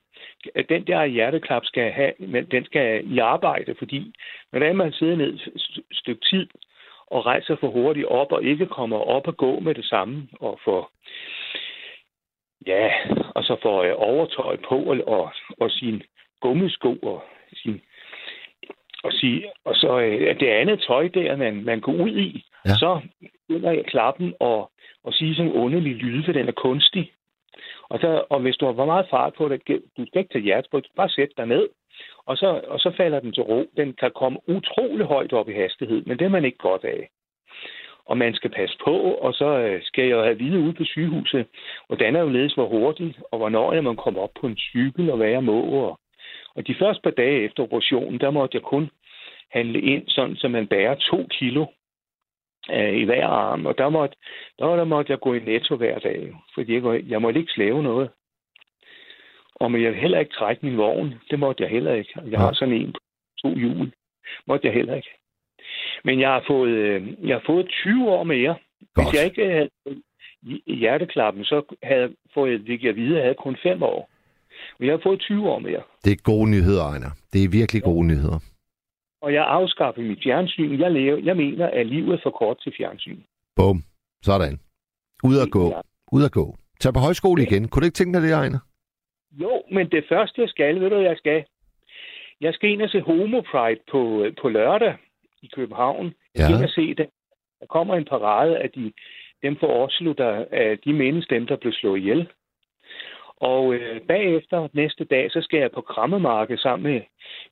den der hjerteklap skal have, den skal i arbejde, fordi når det er, man sidder ned et stykke tid og rejser for hurtigt op og ikke kommer op og gå med det samme og får ja, og så får øh, overtøj på og, og, og sin gummisko og sin og, sige, og så øh, det andet tøj der, man, man går ud i, Ja. så begynder jeg klappen og, og sige sådan en underlig lyde, for den er kunstig. Og, så, og hvis du har for meget fart på det, du skal ikke tage skal bare sætte dig ned, og så, og så falder den til ro. Den kan komme utrolig højt op i hastighed, men det er man ikke godt af. Og man skal passe på, og så øh, skal jeg have vide ude på sygehuset, hvordan er jo ledes, hvor hurtigt, og hvornår er man kommer op på en cykel, og hvad jeg må. Og, og de første par dage efter operationen, der måtte jeg kun handle ind, sådan så man bærer to kilo øh, i hver arm. Og der måtte, der, der måtte jeg gå i netto hver dag, fordi jeg, jeg måtte ikke slæve noget. Og men jeg ville heller ikke trække min vogn. Det måtte jeg heller ikke. Jeg har sådan en på to hjul. Måtte jeg heller ikke. Men jeg har fået, øh, jeg har fået 20 år mere. Godt. Hvis jeg ikke havde i- hjerteklappen, så havde jeg fået, jeg vide, jeg havde kun 5 år. Men jeg har fået 20 år mere. Det er gode nyheder, Ejner. Det er virkelig gode nyheder. Og jeg afskaffer mit fjernsyn. Jeg, lever, jeg mener, at livet er for kort til fjernsyn. Bum. Sådan. Ud at gå. Ja. Ud at gå. Tag på højskole igen. Kunne du ikke tænke dig det, Ejner? Jo, men det første, jeg skal, ved du, jeg skal? Jeg skal ind og se Homo Pride på, på lørdag i København. Jeg Ja. og se det. Der kommer en parade af de, dem fra Oslo, der, af de mindes dem, der blev slået ihjel. Og øh, bagefter, næste dag, så skal jeg på Krammermarked sammen med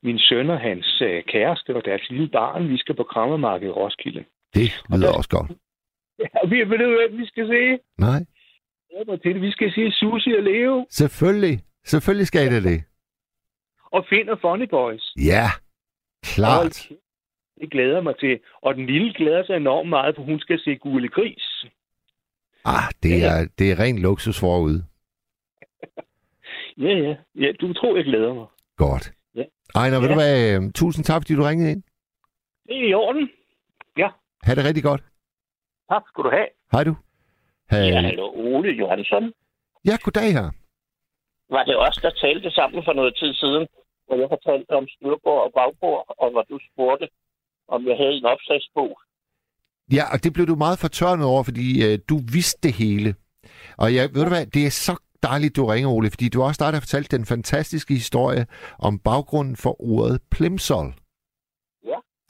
min søn og hans øh, kæreste og deres lille barn. Vi skal på Krammermarked i Roskilde. Det lyder der- også godt. Ja, vi ved du, hvad vi skal se? Nej. Jeg til det. Vi skal se Susi og Leo Selvfølgelig. Selvfølgelig skal det det. og Finn og Funny Boys. Ja. Klart. Kæft, Det glæder mig til. Og den lille glæder sig enormt meget, for hun skal se Gule Gris. Ah, det er, det er ren luksus forude. Ja, ja. ja du tror, jeg glæder mig. Godt. Ja. Ejner, ved Ja. du hvad? øhm, Tusind tak, fordi du ringede ind. Det er i orden. Ha' det rigtig godt. Tak skal du have. Hej du. Ha- Ja, hallo, Ole Johansson. ja, goddag her. Var det os, der talte sammen for noget tid siden, hvor jeg fortalte om styrbord og bagbord, og hvor du spurgte, om jeg havde en opslagsbog? Ja, og det blev du meget fortørnet over, fordi øh, du vidste det hele. Og jeg, ved du hvad, det er så dejligt, du ringer, Ole, fordi du også startet at fortælle den fantastiske historie om baggrunden for ordet plimsoll.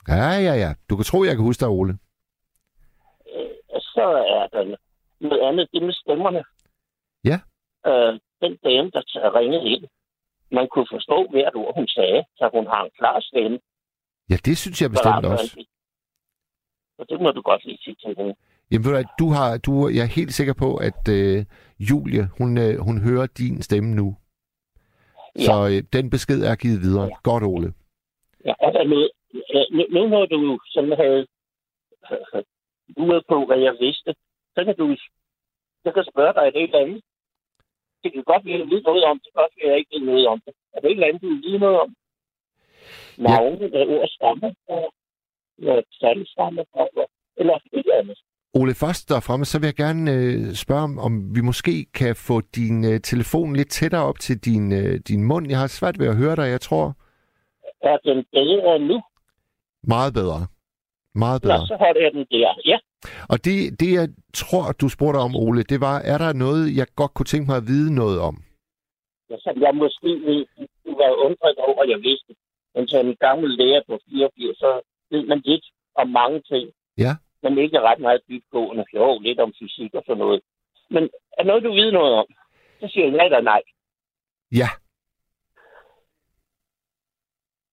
Ja, ja, ja. Du kan tro, jeg kan huske dig, Ole. Øh, så er der noget andet, det med stemmerne. Ja. Øh, den dame, der ringede ind, man kunne forstå hvert ord, hun sagde, så hun har en klar stemme. Ja, det synes jeg bestemt også. Og det må du godt lige sige til hende. Jamen, ved du, du har, du, jeg er helt sikker på, at øh, Julie, hun, øh, hun hører din stemme nu. Ja. Så øh, den besked er givet videre. Ja. Godt, Ole. Ja, der noget, nu, nu når du sådan havde luret på, hvad jeg vidste, så kan du jeg kan spørge dig et eller andet. Det kan godt være, at vide noget om det. Det kan godt være, jeg ikke ved noget om det. Er det et eller andet, du vide noget om? Navne, ja. ord stammer fra, hvad tal stammer fra, eller et eller andet. Ole, først og fremmest, så vil jeg gerne øh, spørge, om, om vi måske kan få din øh, telefon lidt tættere op til din, øh, din mund. Jeg har svært ved at høre dig, jeg tror. Er den bedre nu? Meget bedre. Meget bedre. Nå, så holder jeg den der, ja. Og det, det, jeg tror, du spurgte om, Ole, det var, er der noget, jeg godt kunne tænke mig at vide noget om? Ja, som jeg måske du var undret over, at jeg vidste. Men som en gammel lærer på 84, så ved man lidt om mange ting. Ja. Men ikke ret meget dybgående. Jo, lidt om fysik og sådan noget. Men er noget, du ved noget om? Så siger jeg ja eller nej. Ja.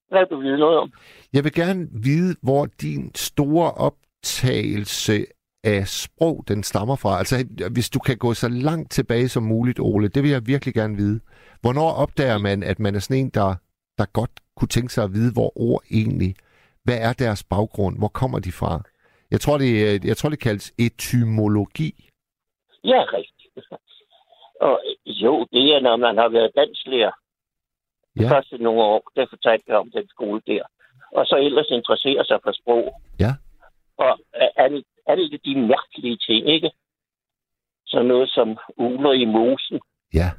Hvad vil du vide noget om? Jeg vil gerne vide, hvor din store optagelse af sprog, den stammer fra. Altså, hvis du kan gå så langt tilbage som muligt, Ole, det vil jeg virkelig gerne vide. Hvornår opdager man, at man er sådan en, der, der godt kunne tænke sig at vide, hvor ord egentlig, hvad er deres baggrund, hvor kommer de fra? Jeg tror, det, jeg tror, det kaldes etymologi. Ja, rigtigt. Og jo, det er, når man har været dansklærer ja. første nogle år, der fortalte jeg om den skole der. Og så ellers interesserer sig for sprog. Ja. Og det, er det de mærkelige ting, ikke? Så noget som uler i mosen. Ja.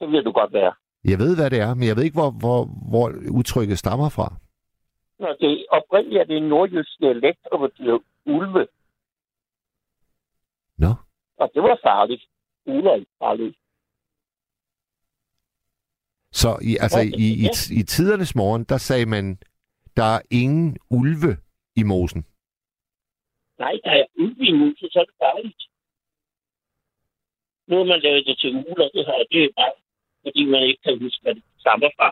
Det ved du godt være. Jeg ved, hvad det er, men jeg ved ikke, hvor, hvor, hvor udtrykket stammer fra. Nå, det oprindeligt er det en nordjysk dialekt, og betyder ulve. Nå. Og det var farligt. Uler er farligt. Så i, altså, i, i, i, i tidernes morgen, der sagde man, der er ingen ulve i mosen. Nej, der er ulve i mosen, så er det farligt. Nu har man lavet det til uler, det her, det er bare, fordi man ikke kan huske, hvad det stammer fra.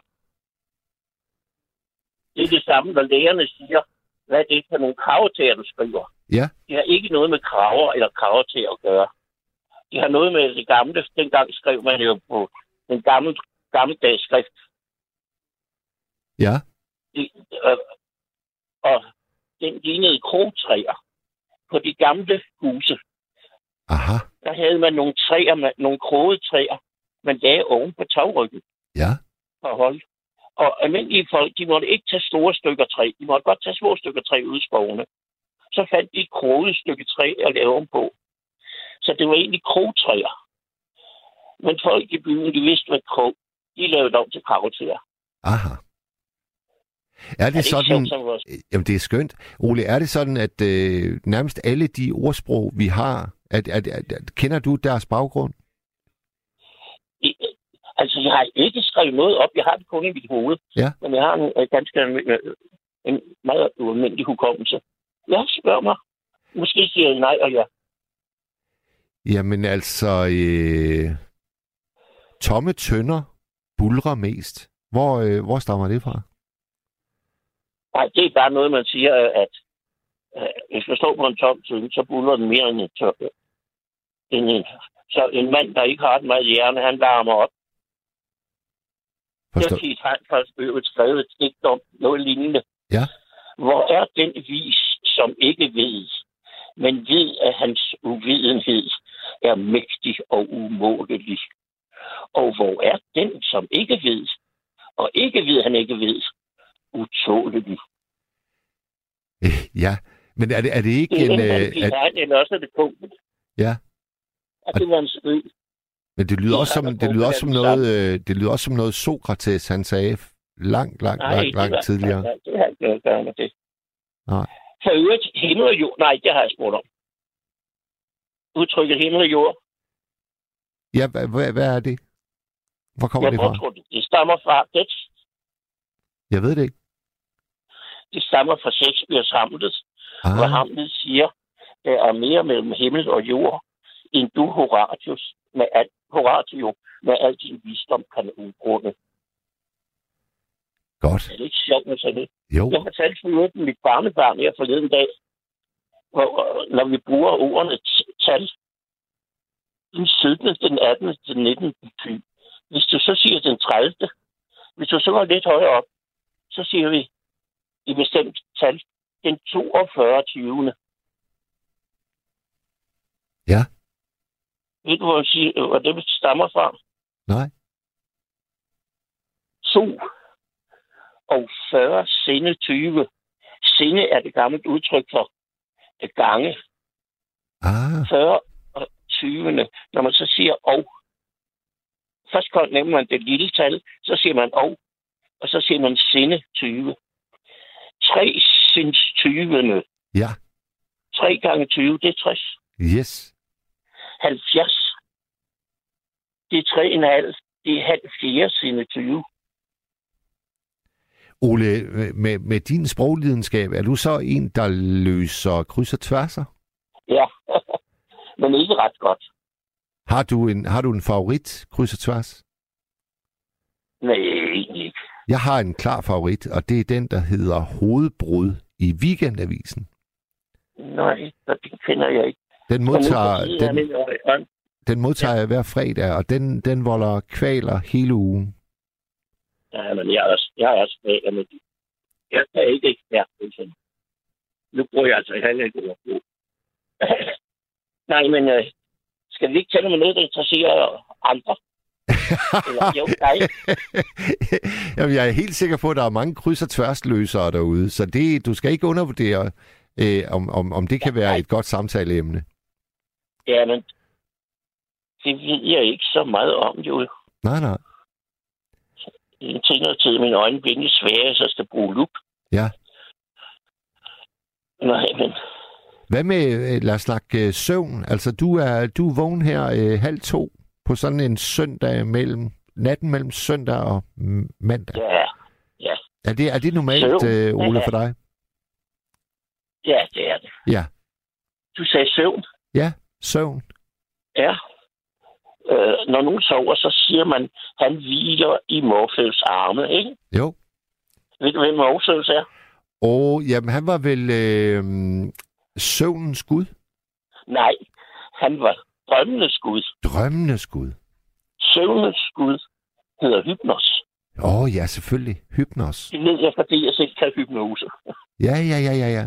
Det er det samme, når lægerne siger, hvad det er for nogle kravetager, du skriver. Ja. Det har ikke noget med kraver eller kravetager at gøre. Det har noget med det gamle. Dengang skrev man jo på den gamle, gammeldags skrift. Ja. Det, øh, og den lignede krogtræer på de gamle huse. Aha. Der havde man nogle træer, nogle kroget træer, man lagde oven på tagryggen. Ja. For at holde. Og almindelige folk, de måtte ikke tage store stykker træ. De måtte godt tage små stykker træ ud i skovene. Så fandt de et kroget stykke træ at lave om på. Så det var egentlig krogtræer. Men folk i byen, de vidste, hvad krog. De lavede om til kravtræer. Aha. Er det, er det sådan... Sjovt, jamen, det er skønt. Ole, er det sådan, at øh, nærmest alle de ordsprog, vi har, at, at, at, at, kender du deres baggrund? Altså, jeg har ikke skrevet noget op. Jeg har det kun i mit hoved. Ja. Men jeg har en uh, ganske uh, en meget ualmindelig hukommelse. Jeg spørger mig. Måske siger jeg nej og ja. Jamen altså, øh, tomme tønder bulrer mest. Hvor, øh, hvor stammer det fra? Nej, det er bare noget, man siger, at øh, hvis man står på en tom tønde, så buller den mere end en tør. En, en, så en mand, der ikke har et meget hjerne, han varmer op. Forstå. Jeg har faktisk øvrigt skrevet et digt om noget lignende. Ja. Hvor er den vis, som ikke ved, men ved, at hans uvidenhed er mægtig og umålelig. Og hvor er den, som ikke ved, og ikke ved, han ikke ved, utålelig. Ja, men er det, er det ikke det er en... Øh, er, det er også det punkt. Ja. At det var en skød. Men det lyder også som, det lyder også som noget, øh, det lyder også som noget Sokrates, han sagde langt, langt, nej, langt, langt tidligere. Nej, det har ikke noget at gøre med det. Nej. For øvrigt, himmel og jord, nej, det har jeg spurgt om. Udtrykket himmel og jord. Ja, hvad, hvad er det? Hvor kommer jeg det fra? Tror, det, det stammer fra det. Jeg ved det ikke. Det stammer fra Shakespeare's Hamlet, ah. hvor Hamlet siger, der er mere mellem himmel og jord, end du, Horatius, med al, Horatio, med al din visdom kan udgrunde. godt. Er det ikke sjovt med sådan det? Jo, Jeg fortalte for øvrigt mit barnebarn her forleden dag, hvor, når vi bruger ordene tal, den 17., den 18., den 19. ty. Hvis du så siger den 30., hvis du så går lidt højere op, så siger vi i bestemt tal, den 42. 20. Ja. Du, hvor, jeg siger, hvor det stammer fra? nej. to og 40 sinde 20. Sinde er det gamle udtryk for gange. Ah, 40 og 20. Når man så siger og, først nemmer man det lille tal, så siger man og, og så siger man sinde 20. 3 sinds 20. ja. 3 gange 20, det er 60. Yes. 70. Det er 3,5. Det er halv 4 sinde 20. Ole, med, med din sproglidenskab, er du så en, der løser kryds og tværser? Ja, men ikke ret godt. Har du en, har du en favorit kryds og tværs? Nej, egentlig ikke. Jeg har en klar favorit, og det er den, der hedder Hovedbrud i Weekendavisen. Nej, det kender jeg ikke. Den modtager, er den, den modtager jeg hver fredag, og den, den volder kvaler hele ugen. Ja, men jeg er også, jeg er også med, de. Jeg er ikke ekspert sådan. Nu bruger jeg altså heller ikke ord på. Nej, men øh, skal vi ikke tale med noget, der interesserer andre? Eller, jo. Jamen, jeg er helt sikker på, at der er mange kryds- og tværsløsere derude, så det, du skal ikke undervurdere, øh, om, om, om det kan være et godt samtaleemne. Ja, men det ved jeg ikke så meget om, jo. Nej, nej. En ting og tid, mine øjne bliver lidt svære, så jeg skal bruge lup. Ja. Nej, men Hvad med, øh, lad os snakke øh, søvn. Altså, du er, du er vågen her øh, halv to på sådan en søndag mellem, natten mellem søndag og mandag. ja, Er det, er det normalt, Søvn. øh, Ole, Ja. for dig? ja, det er det. Ja. Du sagde søvn. Ja, søvn. Ja. Øh, når nogen sover, så siger man, han hviler i Morpheus arme, ikke? Jo. Ved du, hvem Morpheus er? Og jamen, han var vel øh, søvnens gud? Nej, han var drømmenes gud. Drømmenes gud. Søvnens gud hedder Hypnos. Åh, oh, ja, selvfølgelig. Hypnos. Det ved jeg, fordi jeg selv kan hypnose. Ja, ja, ja, ja, ja.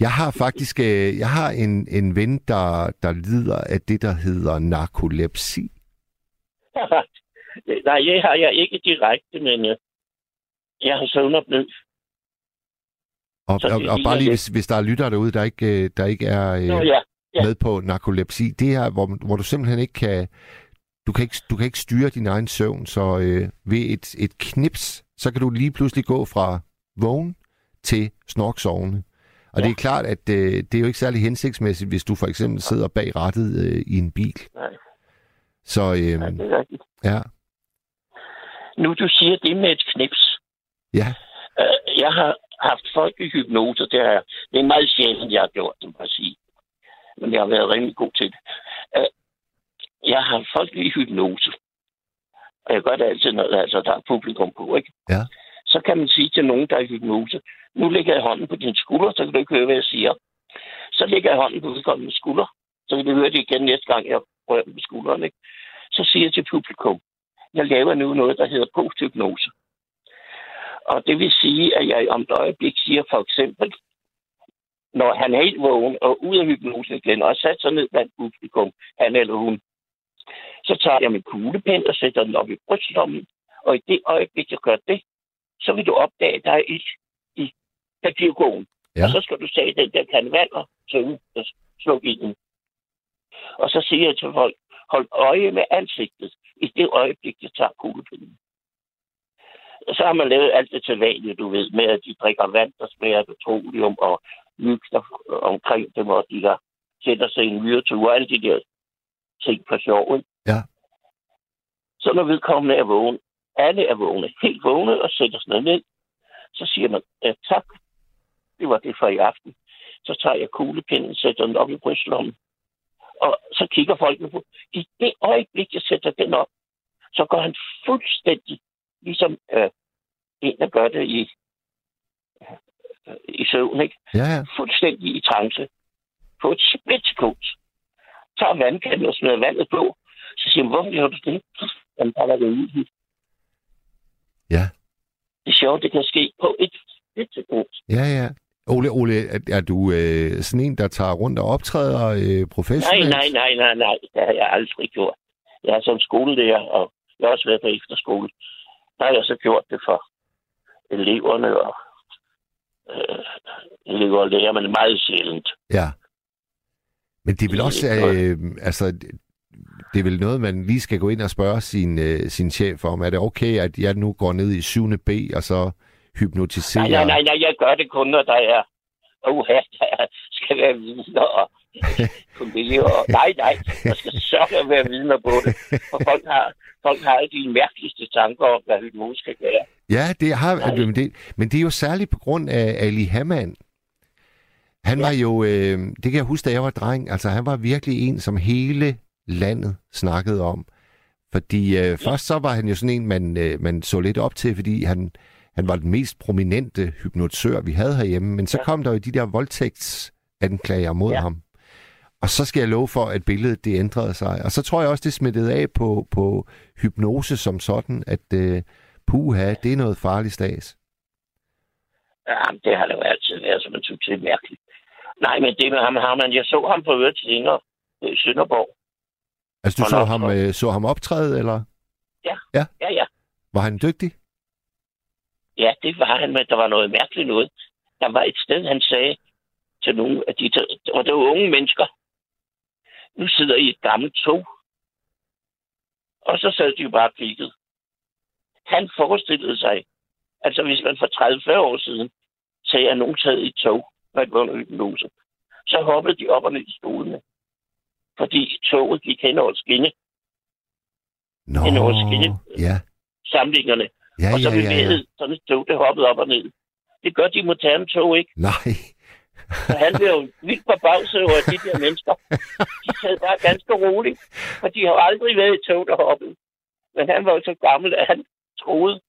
Jeg har faktisk øh, jeg har en, en ven, der, der lider af det, der hedder narkolepsi. Nej, det har jeg ikke direkte, men øh, jeg har søvnopnød. Og, og, og bare lige, hvis, hvis der er lyttere derude, der ikke, øh, der ikke er øh, Nå ja, ja. med på narkolepsi, det er, hvor, hvor du simpelthen ikke kan... Du kan ikke, du kan ikke styre din egen søvn, så øh, ved et, et knips, så kan du lige pludselig gå fra vågen til snorksovende. Og Ja. det er klart, at øh, det er jo ikke særlig hensigtsmæssigt, hvis du for eksempel sidder bag rattet øh, i en bil. Nej. Så øh, ja, det er rigtigt. ja, Nu du siger det med et knips. ja, Øh, jeg har haft folk i hypnose, det, har det er meget sjældent, jeg har gjort det, må jeg sige. Men jeg har været rimelig god til det. Øh, jeg har haft folk i hypnose. Og jeg gør det altid, når altså, der er publikum på, ikke? Ja. Så kan man sige til nogen, der er i hypnose, nu lægger jeg hånden på din skulder, så kan du ikke høre, hvad jeg siger. Så lægger jeg hånden på vedkommende skulder, så kan du høre det igen næste gang, jeg rører på skulderen, ikke? Så siger jeg til publikum, jeg laver nu noget, der hedder posthypnose. Og det vil sige, at jeg om et øjeblik siger for eksempel, når han er helt vågen og ud af hypnosen igen, og sat sig ned blandt publikum, han eller hun, så tager jeg min kuglepen og sætter den op i brystlommen, og i det øjeblik, jeg gør det, så vil du opdage, at der er ild i papirkogen. Ja. Og så skal du tage den der kan vand og slukke ilden. Og så siger jeg til folk, hold øje med ansigtet i det øjeblik, jeg tager kuglepinden. Og så har man lavet alt det til vanlige, du ved, med at de drikker vand, der smager petroleum, og lygter omkring dem, og de der sætter sig i en myretur, og alle de der ting på sjov. Ja. Så når vedkommende er vågen, alle er vågne, helt vågne, og sætter sig ned, Så siger man, tak. Det var det for i aften. Så tager jeg kuglepinden, sætter den op i brystlommen. Og så kigger folk på. I det øjeblik, jeg sætter den op, så går han fuldstændig, ligesom øh, en, der gør det i, øh, i søvn, ikke? Ja, ja. fuldstændig i trance på et splitsekund. Tager vandkanden og smider vandet på. Så siger han, hvorfor gjorde du det? Jamen, der var det ude. Ja. Det er sjovt, det kan ske på et splitsekund. Ja, ja. Ole, Ole er, er du øh, sådan en, der tager rundt og optræder øh, Nej, professionelt? nej, nej, nej, nej. Det har jeg aldrig gjort. Jeg er som skolelærer, og jeg har også været på efterskole. Der har jeg så gjort det for eleverne og øh, elever og lærer, men meget sjældent. Ja. Men det er vel er også, øh, altså, det er vel noget, man lige skal gå ind og spørge sin, øh, sin chef om. Er det okay, at jeg nu går ned i 7. B, og så hypnotiserer? Nej, nej, nej, nej, jeg gør det kun, når der er uha, der skal være vidner og kolleger. Og, nej, nej, der skal så være vidner på det. For folk har, folk har de mærkeligste tanker om, hvad hypnose skal gøre. Ja, det har, Nej. men, det, men det er jo særligt på grund af Ali Hamann. Han var jo, øh, det kan jeg huske, da jeg var dreng, altså han var virkelig en, som hele landet snakkede om. Fordi øh, først så var han jo sådan en, man, øh, man så lidt op til, fordi han, han var den mest prominente hypnotisør, vi havde herhjemme. Men så Ja. kom der jo de der voldtægtsanklager mod Ja. ham. Og så skal jeg love for, at billedet det ændrede sig. Og så tror jeg også, det smittede af på, på hypnose som sådan, at øh, puha, det er noget farligt stas. Jamen, det har det jo altid været, som man synes, det er mærkeligt. Nej, men det med ham har man, jeg så ham på øvrigt senere i Sønderborg. Altså, du så ham, øh, så ham optræde, eller Ja, ja. var han dygtig? Ja, det var han, men der var noget mærkeligt noget. Der var et sted, han sagde til nogle af de, og det var unge mennesker. Nu sidder I et gammelt tog. Og så sad de jo bare og kiggede. Han forestillede sig, altså hvis man for 30-40 år siden sagde, at nogen sad i et tog, når det var så hoppede de op og ned i stolene. Fordi toget gik hen over skinne, Nå, En over skinne. ja. samlingerne. Ja, og så ja, ja, ja. bevægede sådan et tog, det hoppede op og ned. Det gør de moderne tog ikke. Nej. Så han blev jo vildt forbavset over de der mennesker. De sad bare ganske roligt, for de har aldrig været i tog, der hoppede. Men han var jo så gammel, at han troede,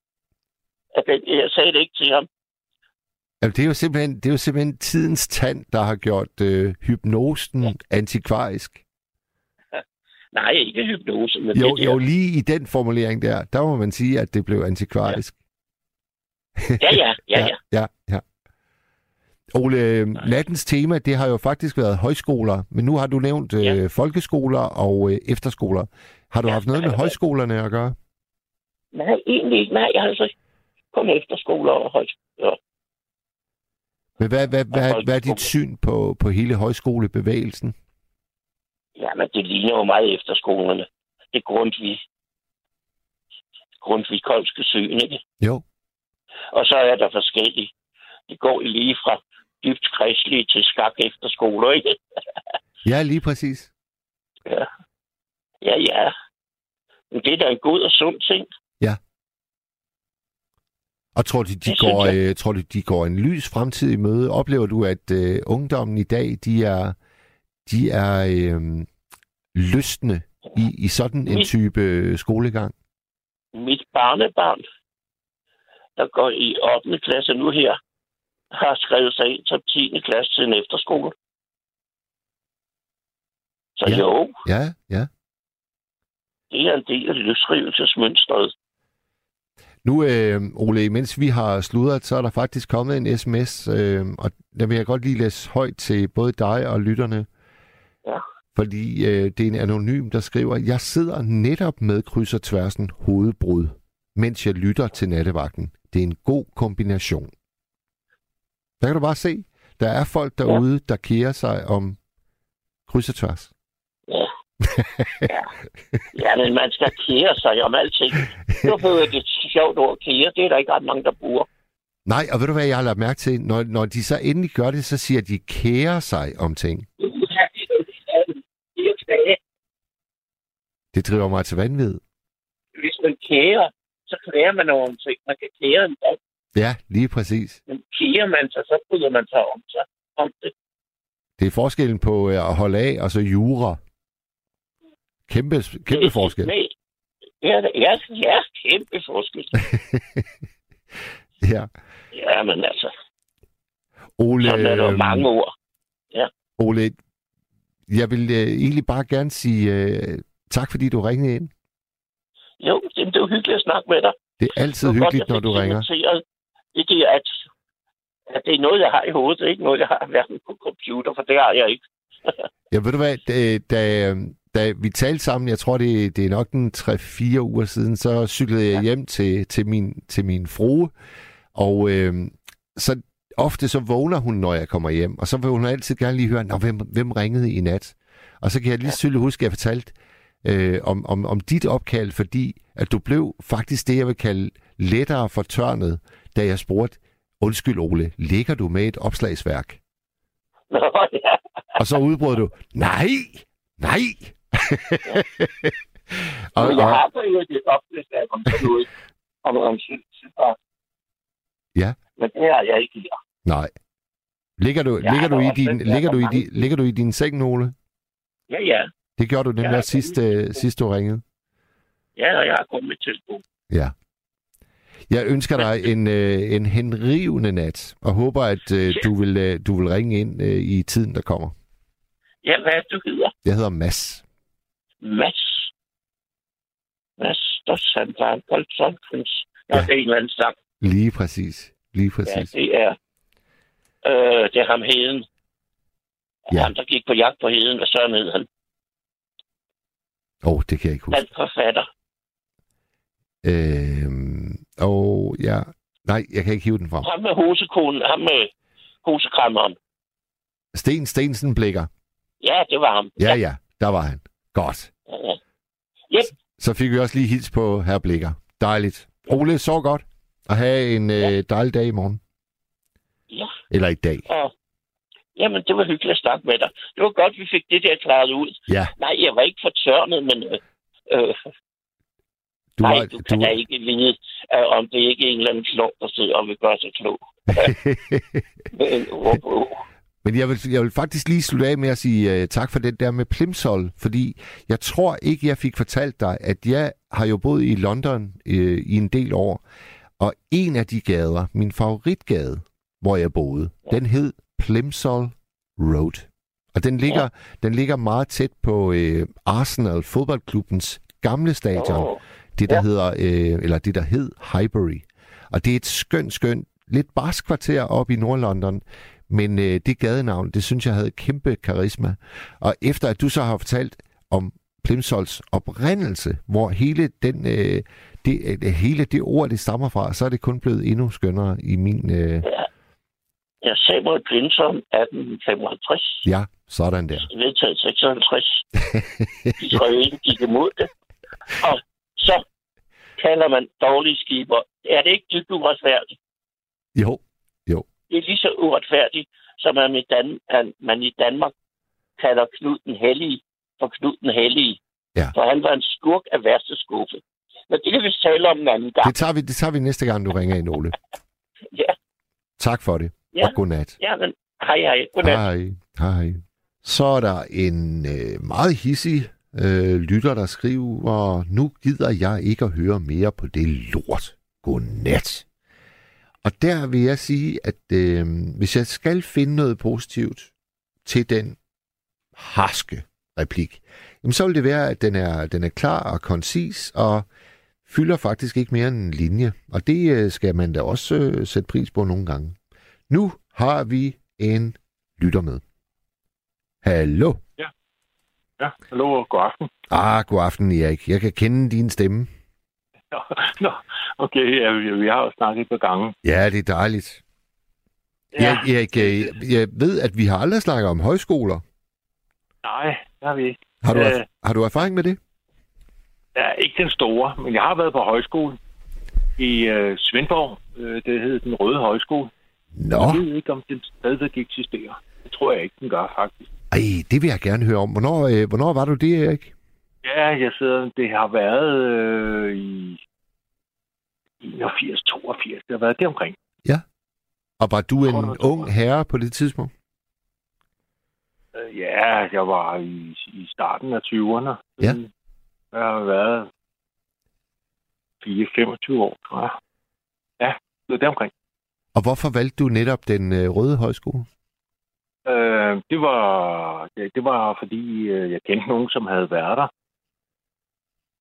at det, jeg sagde det ikke til ham. Jamen, det, er jo simpelthen, det er jo simpelthen tidens tand, der har gjort øh, hypnosen ja. antikvarisk. Nej, ikke hypnose, men Jo, det der. jo, lige i den formulering der, der må man sige, at det blev antikvarisk. Ja, ja, ja, ja. ja, ja. Ole, øh, nattens tema, det har jo faktisk været højskoler, men nu har du nævnt øh, Ja. folkeskoler og øh, efterskoler. Har du Ja, haft noget nej, med nej. højskolerne at gøre? Nej, egentlig ikke. Nej, altså kun efterskoler og højskoler. Men hvad, hvad, hvad, hvad er dit syn på, på hele højskolebevægelsen? Ja, men det ligner jo meget efterskolerne. Det er Grundtvig. Grundtvig Kolske Syn, ikke? Jo. Og så er der forskellige. Det går lige fra dybt kristelige til skak efterskoler, ikke? Ja, lige præcis. Ja. Ja, ja. Men det er da en god og sund ting. Og tror du, de går, øh, tror du, de går en lys fremtid i møde? Oplever du, at øh, ungdommen i dag, de er, de er øh, lystne i, i sådan en Mit- type øh, skolegang? Mit barnebarn, der går i 8. klasse nu her, har skrevet sig ind som 10. klasse til en efterskole. Så Ja. ja. jo, Ja, ja. det er en del af løsrivelsesmønstret. Nu, øh, Ole, imens vi har sludret, så er der faktisk kommet en sms, øh, og den vil jeg godt lige læse højt til både dig og lytterne. Ja. Fordi øh, det er en anonym, der skriver, jeg sidder netop med kryds og tværsen hovedbrud, mens jeg lytter til nattevagten. Det er en god kombination. Der kan du bare se, der er folk derude, der kærer sig om kryds og tværs. Ja. ja. ja, men man skal kære sig om alting. Nu behøver det et sjovt ord kære. Det er der ikke ret mange, der bruger. Nej, og ved du hvad, jeg har lagt mærke til? Når, når de så endelig gør det, så siger de, kærer sig om ting. Det driver mig til vanvid. Hvis man kærer, så klæder man over en ting. Man kan kære en dag. Ja, lige præcis. Men piger man sig, så bryder man sig om sig. Om det. Det er forskellen på øh, at holde af og så jura. Kæmpe, kæmpe Det- forskel. Nej, Ja, det er, ja, kæmpe forskel. Ja. Ja, men altså, Ole, sådan er der øhm, mange ord. Ole, jeg vil øh, egentlig bare gerne sige øh, tak, fordi du ringede ind. Jo, det, det er jo hyggeligt at snakke med dig. Det er altid Det var godt, hyggeligt, jeg når du ringer. Det er, at, at det er noget, jeg har i hovedet. Det er ikke noget, jeg har hverken på computer, for det har jeg ikke. Ja, ved du hvad, da, da, vi talte sammen, jeg tror, det, det er nok en 3-4 uger siden, så cyklede jeg hjem til, til, min, til min frue, og øh, så ofte så vågner hun, når jeg kommer hjem, og så vil hun altid gerne lige høre, Nå, hvem, hvem ringede i nat? Og så kan jeg lige tydeligt huske, at jeg fortalte øh, om, om, om dit opkald, fordi at du blev faktisk det, jeg vil kalde lettere fortørnet, da jeg spurgte, undskyld Ole, ligger du med et opslagsværk? Nå, ja. Og så udbrød du, nej, nej. og, Men jeg og, har jo et oplæsning om sådan noget. Om, om sygeplejerske. Ja. Men det har jeg ikke her. Nej. Ligger du, ligger, du i din, ligger, du i din, ligger du i din seng, Ole? Ja, ja. Det gjorde du den Ja, der jeg- sidste, sidste du ringede. Ja, og jeg har kun mit telefon. Ja. Jeg ønsker dig en, øh, en henrivende nat, og håber, at øh, du, vil, øh, du vil ringe ind øh, i tiden, der kommer. Ja, hvad er det, du hedder? Jeg hedder Mads. Mads. Mads, der en Polsonkrins. Nå, Ja. det er en eller anden sang. Lige præcis. Lige Ja, præcis. det er... Øh, det er ham heden. Ja. Ja. Ham, der gik på jagt på heden. Hvad søren hed han? Åh, oh, det kan jeg ikke huske. Dansk forfatter. Øhm, og ja, nej, jeg kan ikke hive den frem. Ham med hosekonen. Ham med hosekrammeren. Sten Stensen Blikker. Ja, det var ham. Ja, ja, der var han. Godt. ja. ja. Så fik vi også lige hils på herr Blikker. Dejligt. Ole, så godt. Og have en Ja. øh, dejlig dag i morgen. Ja. Eller i dag. Og, jamen, det var hyggeligt at snakke med dig. Det var godt, vi fik det der klaret ud. Ja, Nej, jeg var ikke fortørnet, men... Øh, øh, du nej, var, du kan da ikke vide, øh, om det ikke er en eller anden klog, der sidder og vil gøre sig klog. Men. Men jeg vil, jeg vil faktisk lige slutte af med at sige uh, tak for det der med Plimsoll, fordi jeg tror ikke, jeg fik fortalt dig, at jeg har jo boet i London uh, i en del år, og en af de gader, min favoritgade, hvor jeg boede, den hed Plimsoll Road. Og den ligger, ja. den ligger meget tæt på uh, Arsenal, fodboldklubbens gamle stadion. Oh. Det, der Ja. hedder, øh, eller det, der hed Highbury. Og det er et skønt, skønt, lidt barsk kvarter op i Nordlondon, men øh, det gadenavn, det synes jeg havde kæmpe karisma. Og efter at du så har fortalt om Plimsolls oprindelse, hvor hele, den, øh, det, øh, hele det ord, det stammer fra, så er det kun blevet endnu skønnere i min... Øh, Ja, Samuel Plinson, 1855. ja, sådan der. Vedtaget 56. Israel gik imod det. Og så kalder man dårlige skiber. Er det ikke dybt uretfærdigt? Jo, Det er lige så uretfærdigt, som man i, Dan- man i Danmark kalder Knud den Hellige for Knud den Hellige. Ja. For han var en skurk af værste skuffe. Men det kan vi tale om en anden gang. det tager, vi, det tager vi næste gang, du ringer ind, Ole. Ja, Tak for det, Ja. og godnat. ja, men hej hej. Godnat. Hej. Hej. Så er der en øh, meget hissig øh, lytter, der skriver, nu gider jeg ikke at høre mere på det lort. Godnat. Og der vil jeg sige, at øh, hvis jeg skal finde noget positivt til den harske replik, jamen så vil det være, at den er, den er klar og koncis og fylder faktisk ikke mere end en linje. Og det øh, skal man da også øh, sætte pris på nogle gange. Nu har vi en lytter med. Hallo. Ja, hallo og god aften. Ah, god aften, Erik. Jeg kan kende din stemme. Nå, Nå, okay, ja, vi, vi har jo snakket et par gange. Ja, det er dejligt. Ja. Jeg, Erik, øh, jeg ved, at vi har aldrig snakket om højskoler. Nej, det har vi ikke. Har du, Øh. har du erfaring med det? Ja, ikke den store, men jeg har været på højskole i øh, Svendborg. Øh, det hed den Røde Højskole. Nå, Jeg ved ikke, om den stadigvæk eksisterer. Det tror jeg ikke, den gør, faktisk. ej, det vil jeg gerne høre om. Hvornår, øh, hvornår var du det, Erik? Ja, jeg sidder, det har været øh, i 81, 82. Det har været deromkring. Og var du tror, en var ung herre på det tidspunkt? Øh, Ja, jeg var i, i starten af 20'erne. Ja. Jeg har været 4-25 år, tror jeg. Ja, det var deromkring. Og hvorfor valgte du netop den øh, røde højskole? Øh, det var det, det var fordi øh, jeg kendte nogen, som havde været der.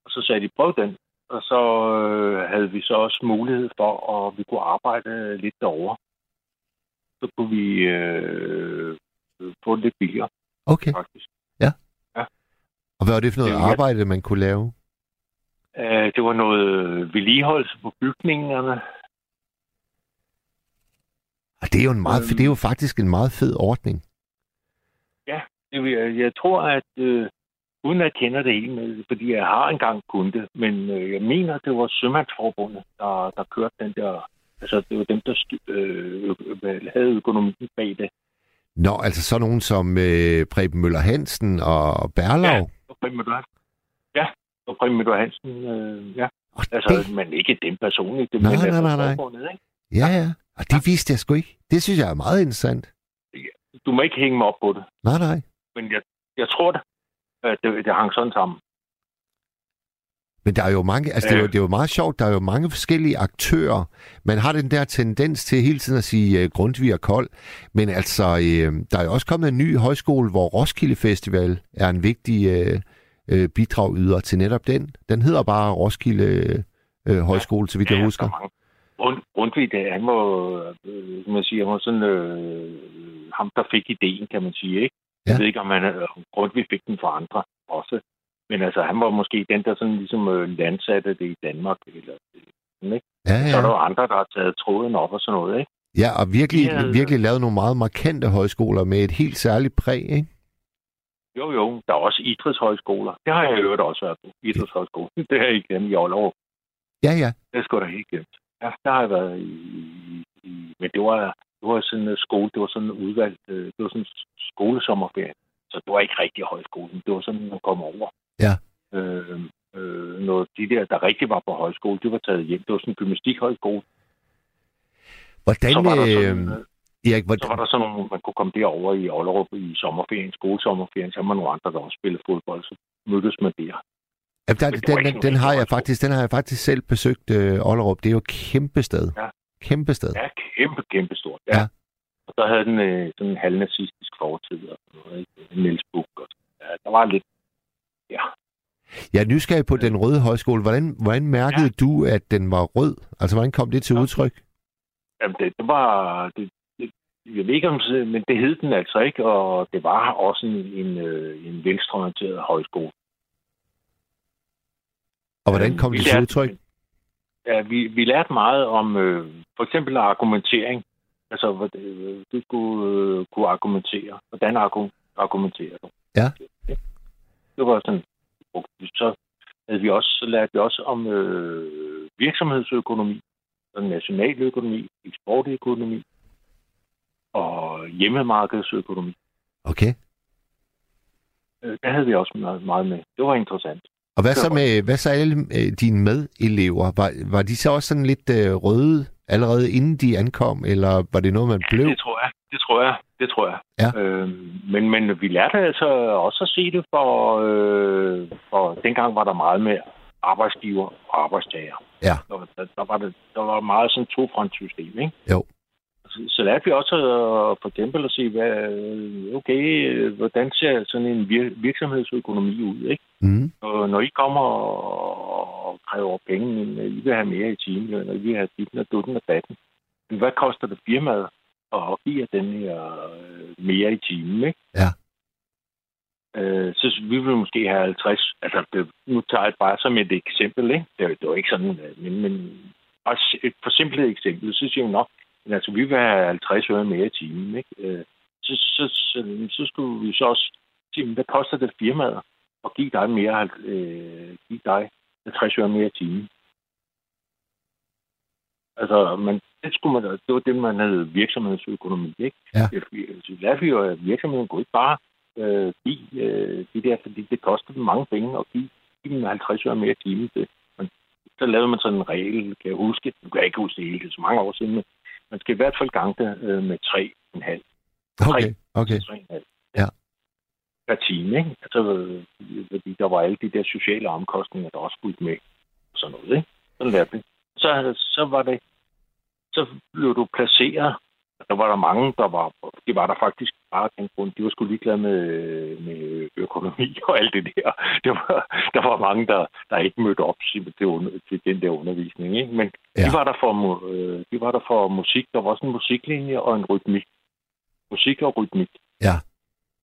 Og så sagde de, prøv den. Og så øh, havde vi så også mulighed for, at vi kunne arbejde lidt derovre. Så kunne vi øh, få det lidt billigere, Okay. faktisk. Og hvad var det for noget Det arbejde, man kunne lave? Øh, det var noget vedligeholdelse på bygningerne. Og det er jo, en meget, Øhm. det er jo faktisk en meget fed ordning. Vil Jeg, jeg tror, at øh, uden at jeg kender det hele fordi jeg har engang kunnet det, men øh, jeg mener, det var Sømandsforbundet, der, der kørte den der... Altså, det var dem, der øh, øh, havde økonomien bag det. Nå, altså sådan nogen som øh, Preben Møller Hansen og Berlau. Og Preben Møller Hansen. Ja, og Preben Møller Hansen, øh, ja. Og Altså, det, men ikke dem personligt. Det Nej, men nej, nej, nej. forbundet, ikke? ja, ja. Og det vidste jeg sgu ikke. Det synes jeg er meget interessant. Du må ikke hænge mig op på det, Nej, nej. men jeg, jeg tror det, at det, det hang sådan sammen. Men der er jo mange, altså det, er jo, Ja. det er jo meget sjovt, der er jo mange forskellige aktører. Man har den der tendens til hele tiden at sige uh, Grundtvig og Kold, men altså, uh, der er jo også kommet en ny højskole, hvor Roskilde Festival er en vigtig uh, uh, bidrag yder til netop den. Den hedder bare Roskilde uh, Højskole, så vidt jeg Ja, husker. der er mange. Grund, Grundtvig, det, han må, øh, man sige, han var sådan, øh, ham, der fik ideen, kan man sige, ikke? Ja. Jeg ved ikke, om han, øh, om Grundtvig fik den fra andre også. Men altså, han var måske den, der sådan ligesom øh, landsatte det i Danmark. Eller, ikke? Ja, Så er der ja. jo andre, der har taget tråden op og sådan noget, ikke? ja, og virkelig, Ja. virkelig lavet nogle meget markante højskoler med et helt særligt præg, ikke? Jo, jo, der er også idrætshøjskoler. Det har jeg øvrigt også været på. Idrætshøjskole. Det har jeg ikke glemt i Aalborg. Ja, ja. Det skulle da helt glemt. Ja, der har jeg været i... i, i men det var, det var sådan en skole, det var sådan en udvalgt, øh, det var sådan en skolesommerferie. Så det var ikke rigtig højskolen. Det var sådan, man kom over. Ja. Øh, øh, noget, de der, der rigtig var på højskole, det var taget hjem. Det var sådan en gymnastikhøjskole. Hvordan, så var der sådan, øh, Erik, så var hvordan, der sådan nogle, man kunne komme derover i Ollerup i sommerferien, skolesommerferien, så var nogle andre, der også spillede fodbold, så mødtes man der. Jamen, der, den, den, en den, har jeg faktisk, den har jeg faktisk selv besøgt, øh, Ollerup. Det er jo et kæmpe sted. Ja. Kæmpe sted. Ja, kæmpe, kæmpe stort. Ja. Ja. Og så havde den øh, sådan en halvnazistisk fortid og sådan noget, ikke? Niels Buch og sådan. Ja, der var lidt... Ja. Jeg er nysgerrig på den røde højskole. Hvordan, hvordan mærkede ja. du, at den var rød? Altså, hvordan kom det til Ja. udtryk? Jamen, det, det var... Det, det, jeg ved ikke, om men det hed den altså ikke, og det var også en, en, øh, en venstreorienteret højskole. Og hvordan kom vi det til udtryk? Ja, vi, vi lærte meget om øh, for eksempel argumentering. Altså, øh, du skulle øh, kunne argumentere. Hvordan argu- argumenterer du? Ja. Det var sådan. Så havde vi også, så lærte vi også om øh, virksomhedsøkonomi, nationaløkonomi, eksportøkonomi og hjemmemarkedsøkonomi. Okay. Øh, Der havde vi også meget, meget med. Det var interessant. Og hvad så med hvad så alle øh, dine medelever? Var, var de så også sådan lidt øh, røde allerede inden de ankom, eller var det noget, man blev? Det tror jeg. Det tror jeg. Det tror jeg. Ja. Øhm, men, men vi lærte altså også at se det for, øh, for dengang var der meget med arbejdsgiver og arbejdstager. Ja. Der, der, der, var, det, der var meget sådan to ikke? Jo. Så, så lærte vi også at, for eksempel at se, hvad, okay, øh, hvordan ser sådan en vir- virksomhedsøkonomi ud, ikke? Mm. Og når I kommer og, kræver penge, men I vil have mere i timeløn, og I vil have ditten og dutten og datten. Hvad koster det firmaet at give den her øh, mere i timen, ikke? Ja. Øh, så vi vil måske have 50, altså det, nu tager jeg det bare som et eksempel, ikke? Det, er det jo ikke sådan, øh, men, men også et forsimplet eksempel, så siger vi nok, men altså vi vil have 50 øre mere i timen, ikke? Øh, så, så, så, så skulle vi så også sige, men hvad koster det firmaet at give dig mere, øh, give dig 50 øre mere i timen? Altså, man, det, skulle man, det var det, man havde virksomhedsøkonomi, ikke? Ja. Så lærte vi jo, at virksomheden kunne ikke bare øh, give øh, det der, fordi det koster dem mange penge at give, give dem 50 øre mere i timen. Det, man, så lavede man sådan en regel, kan jeg huske. Nu kan jeg ikke huske det hele, det er så mange år siden, men man skal i hvert fald gange det øh, med 3,5. Okay, okay. 3,5. Ja. Per time, ikke? Altså, øh, fordi der var alle de der sociale omkostninger, der også skulle med. Sådan noget, ikke? Sådan lærte vi. Så, så var det, så blev du placeret. Der var der mange, der var, det var der faktisk bare den grund. De var sgu ligeglade med, med økonomi og alt det der. Det var, der var mange, der, der ikke mødte op til, til, den der undervisning. Ikke? Men Ja. de, var der for, øh, de var der for musik. Der var også en musiklinje og en rytmik. Musik og rytmik. Ja.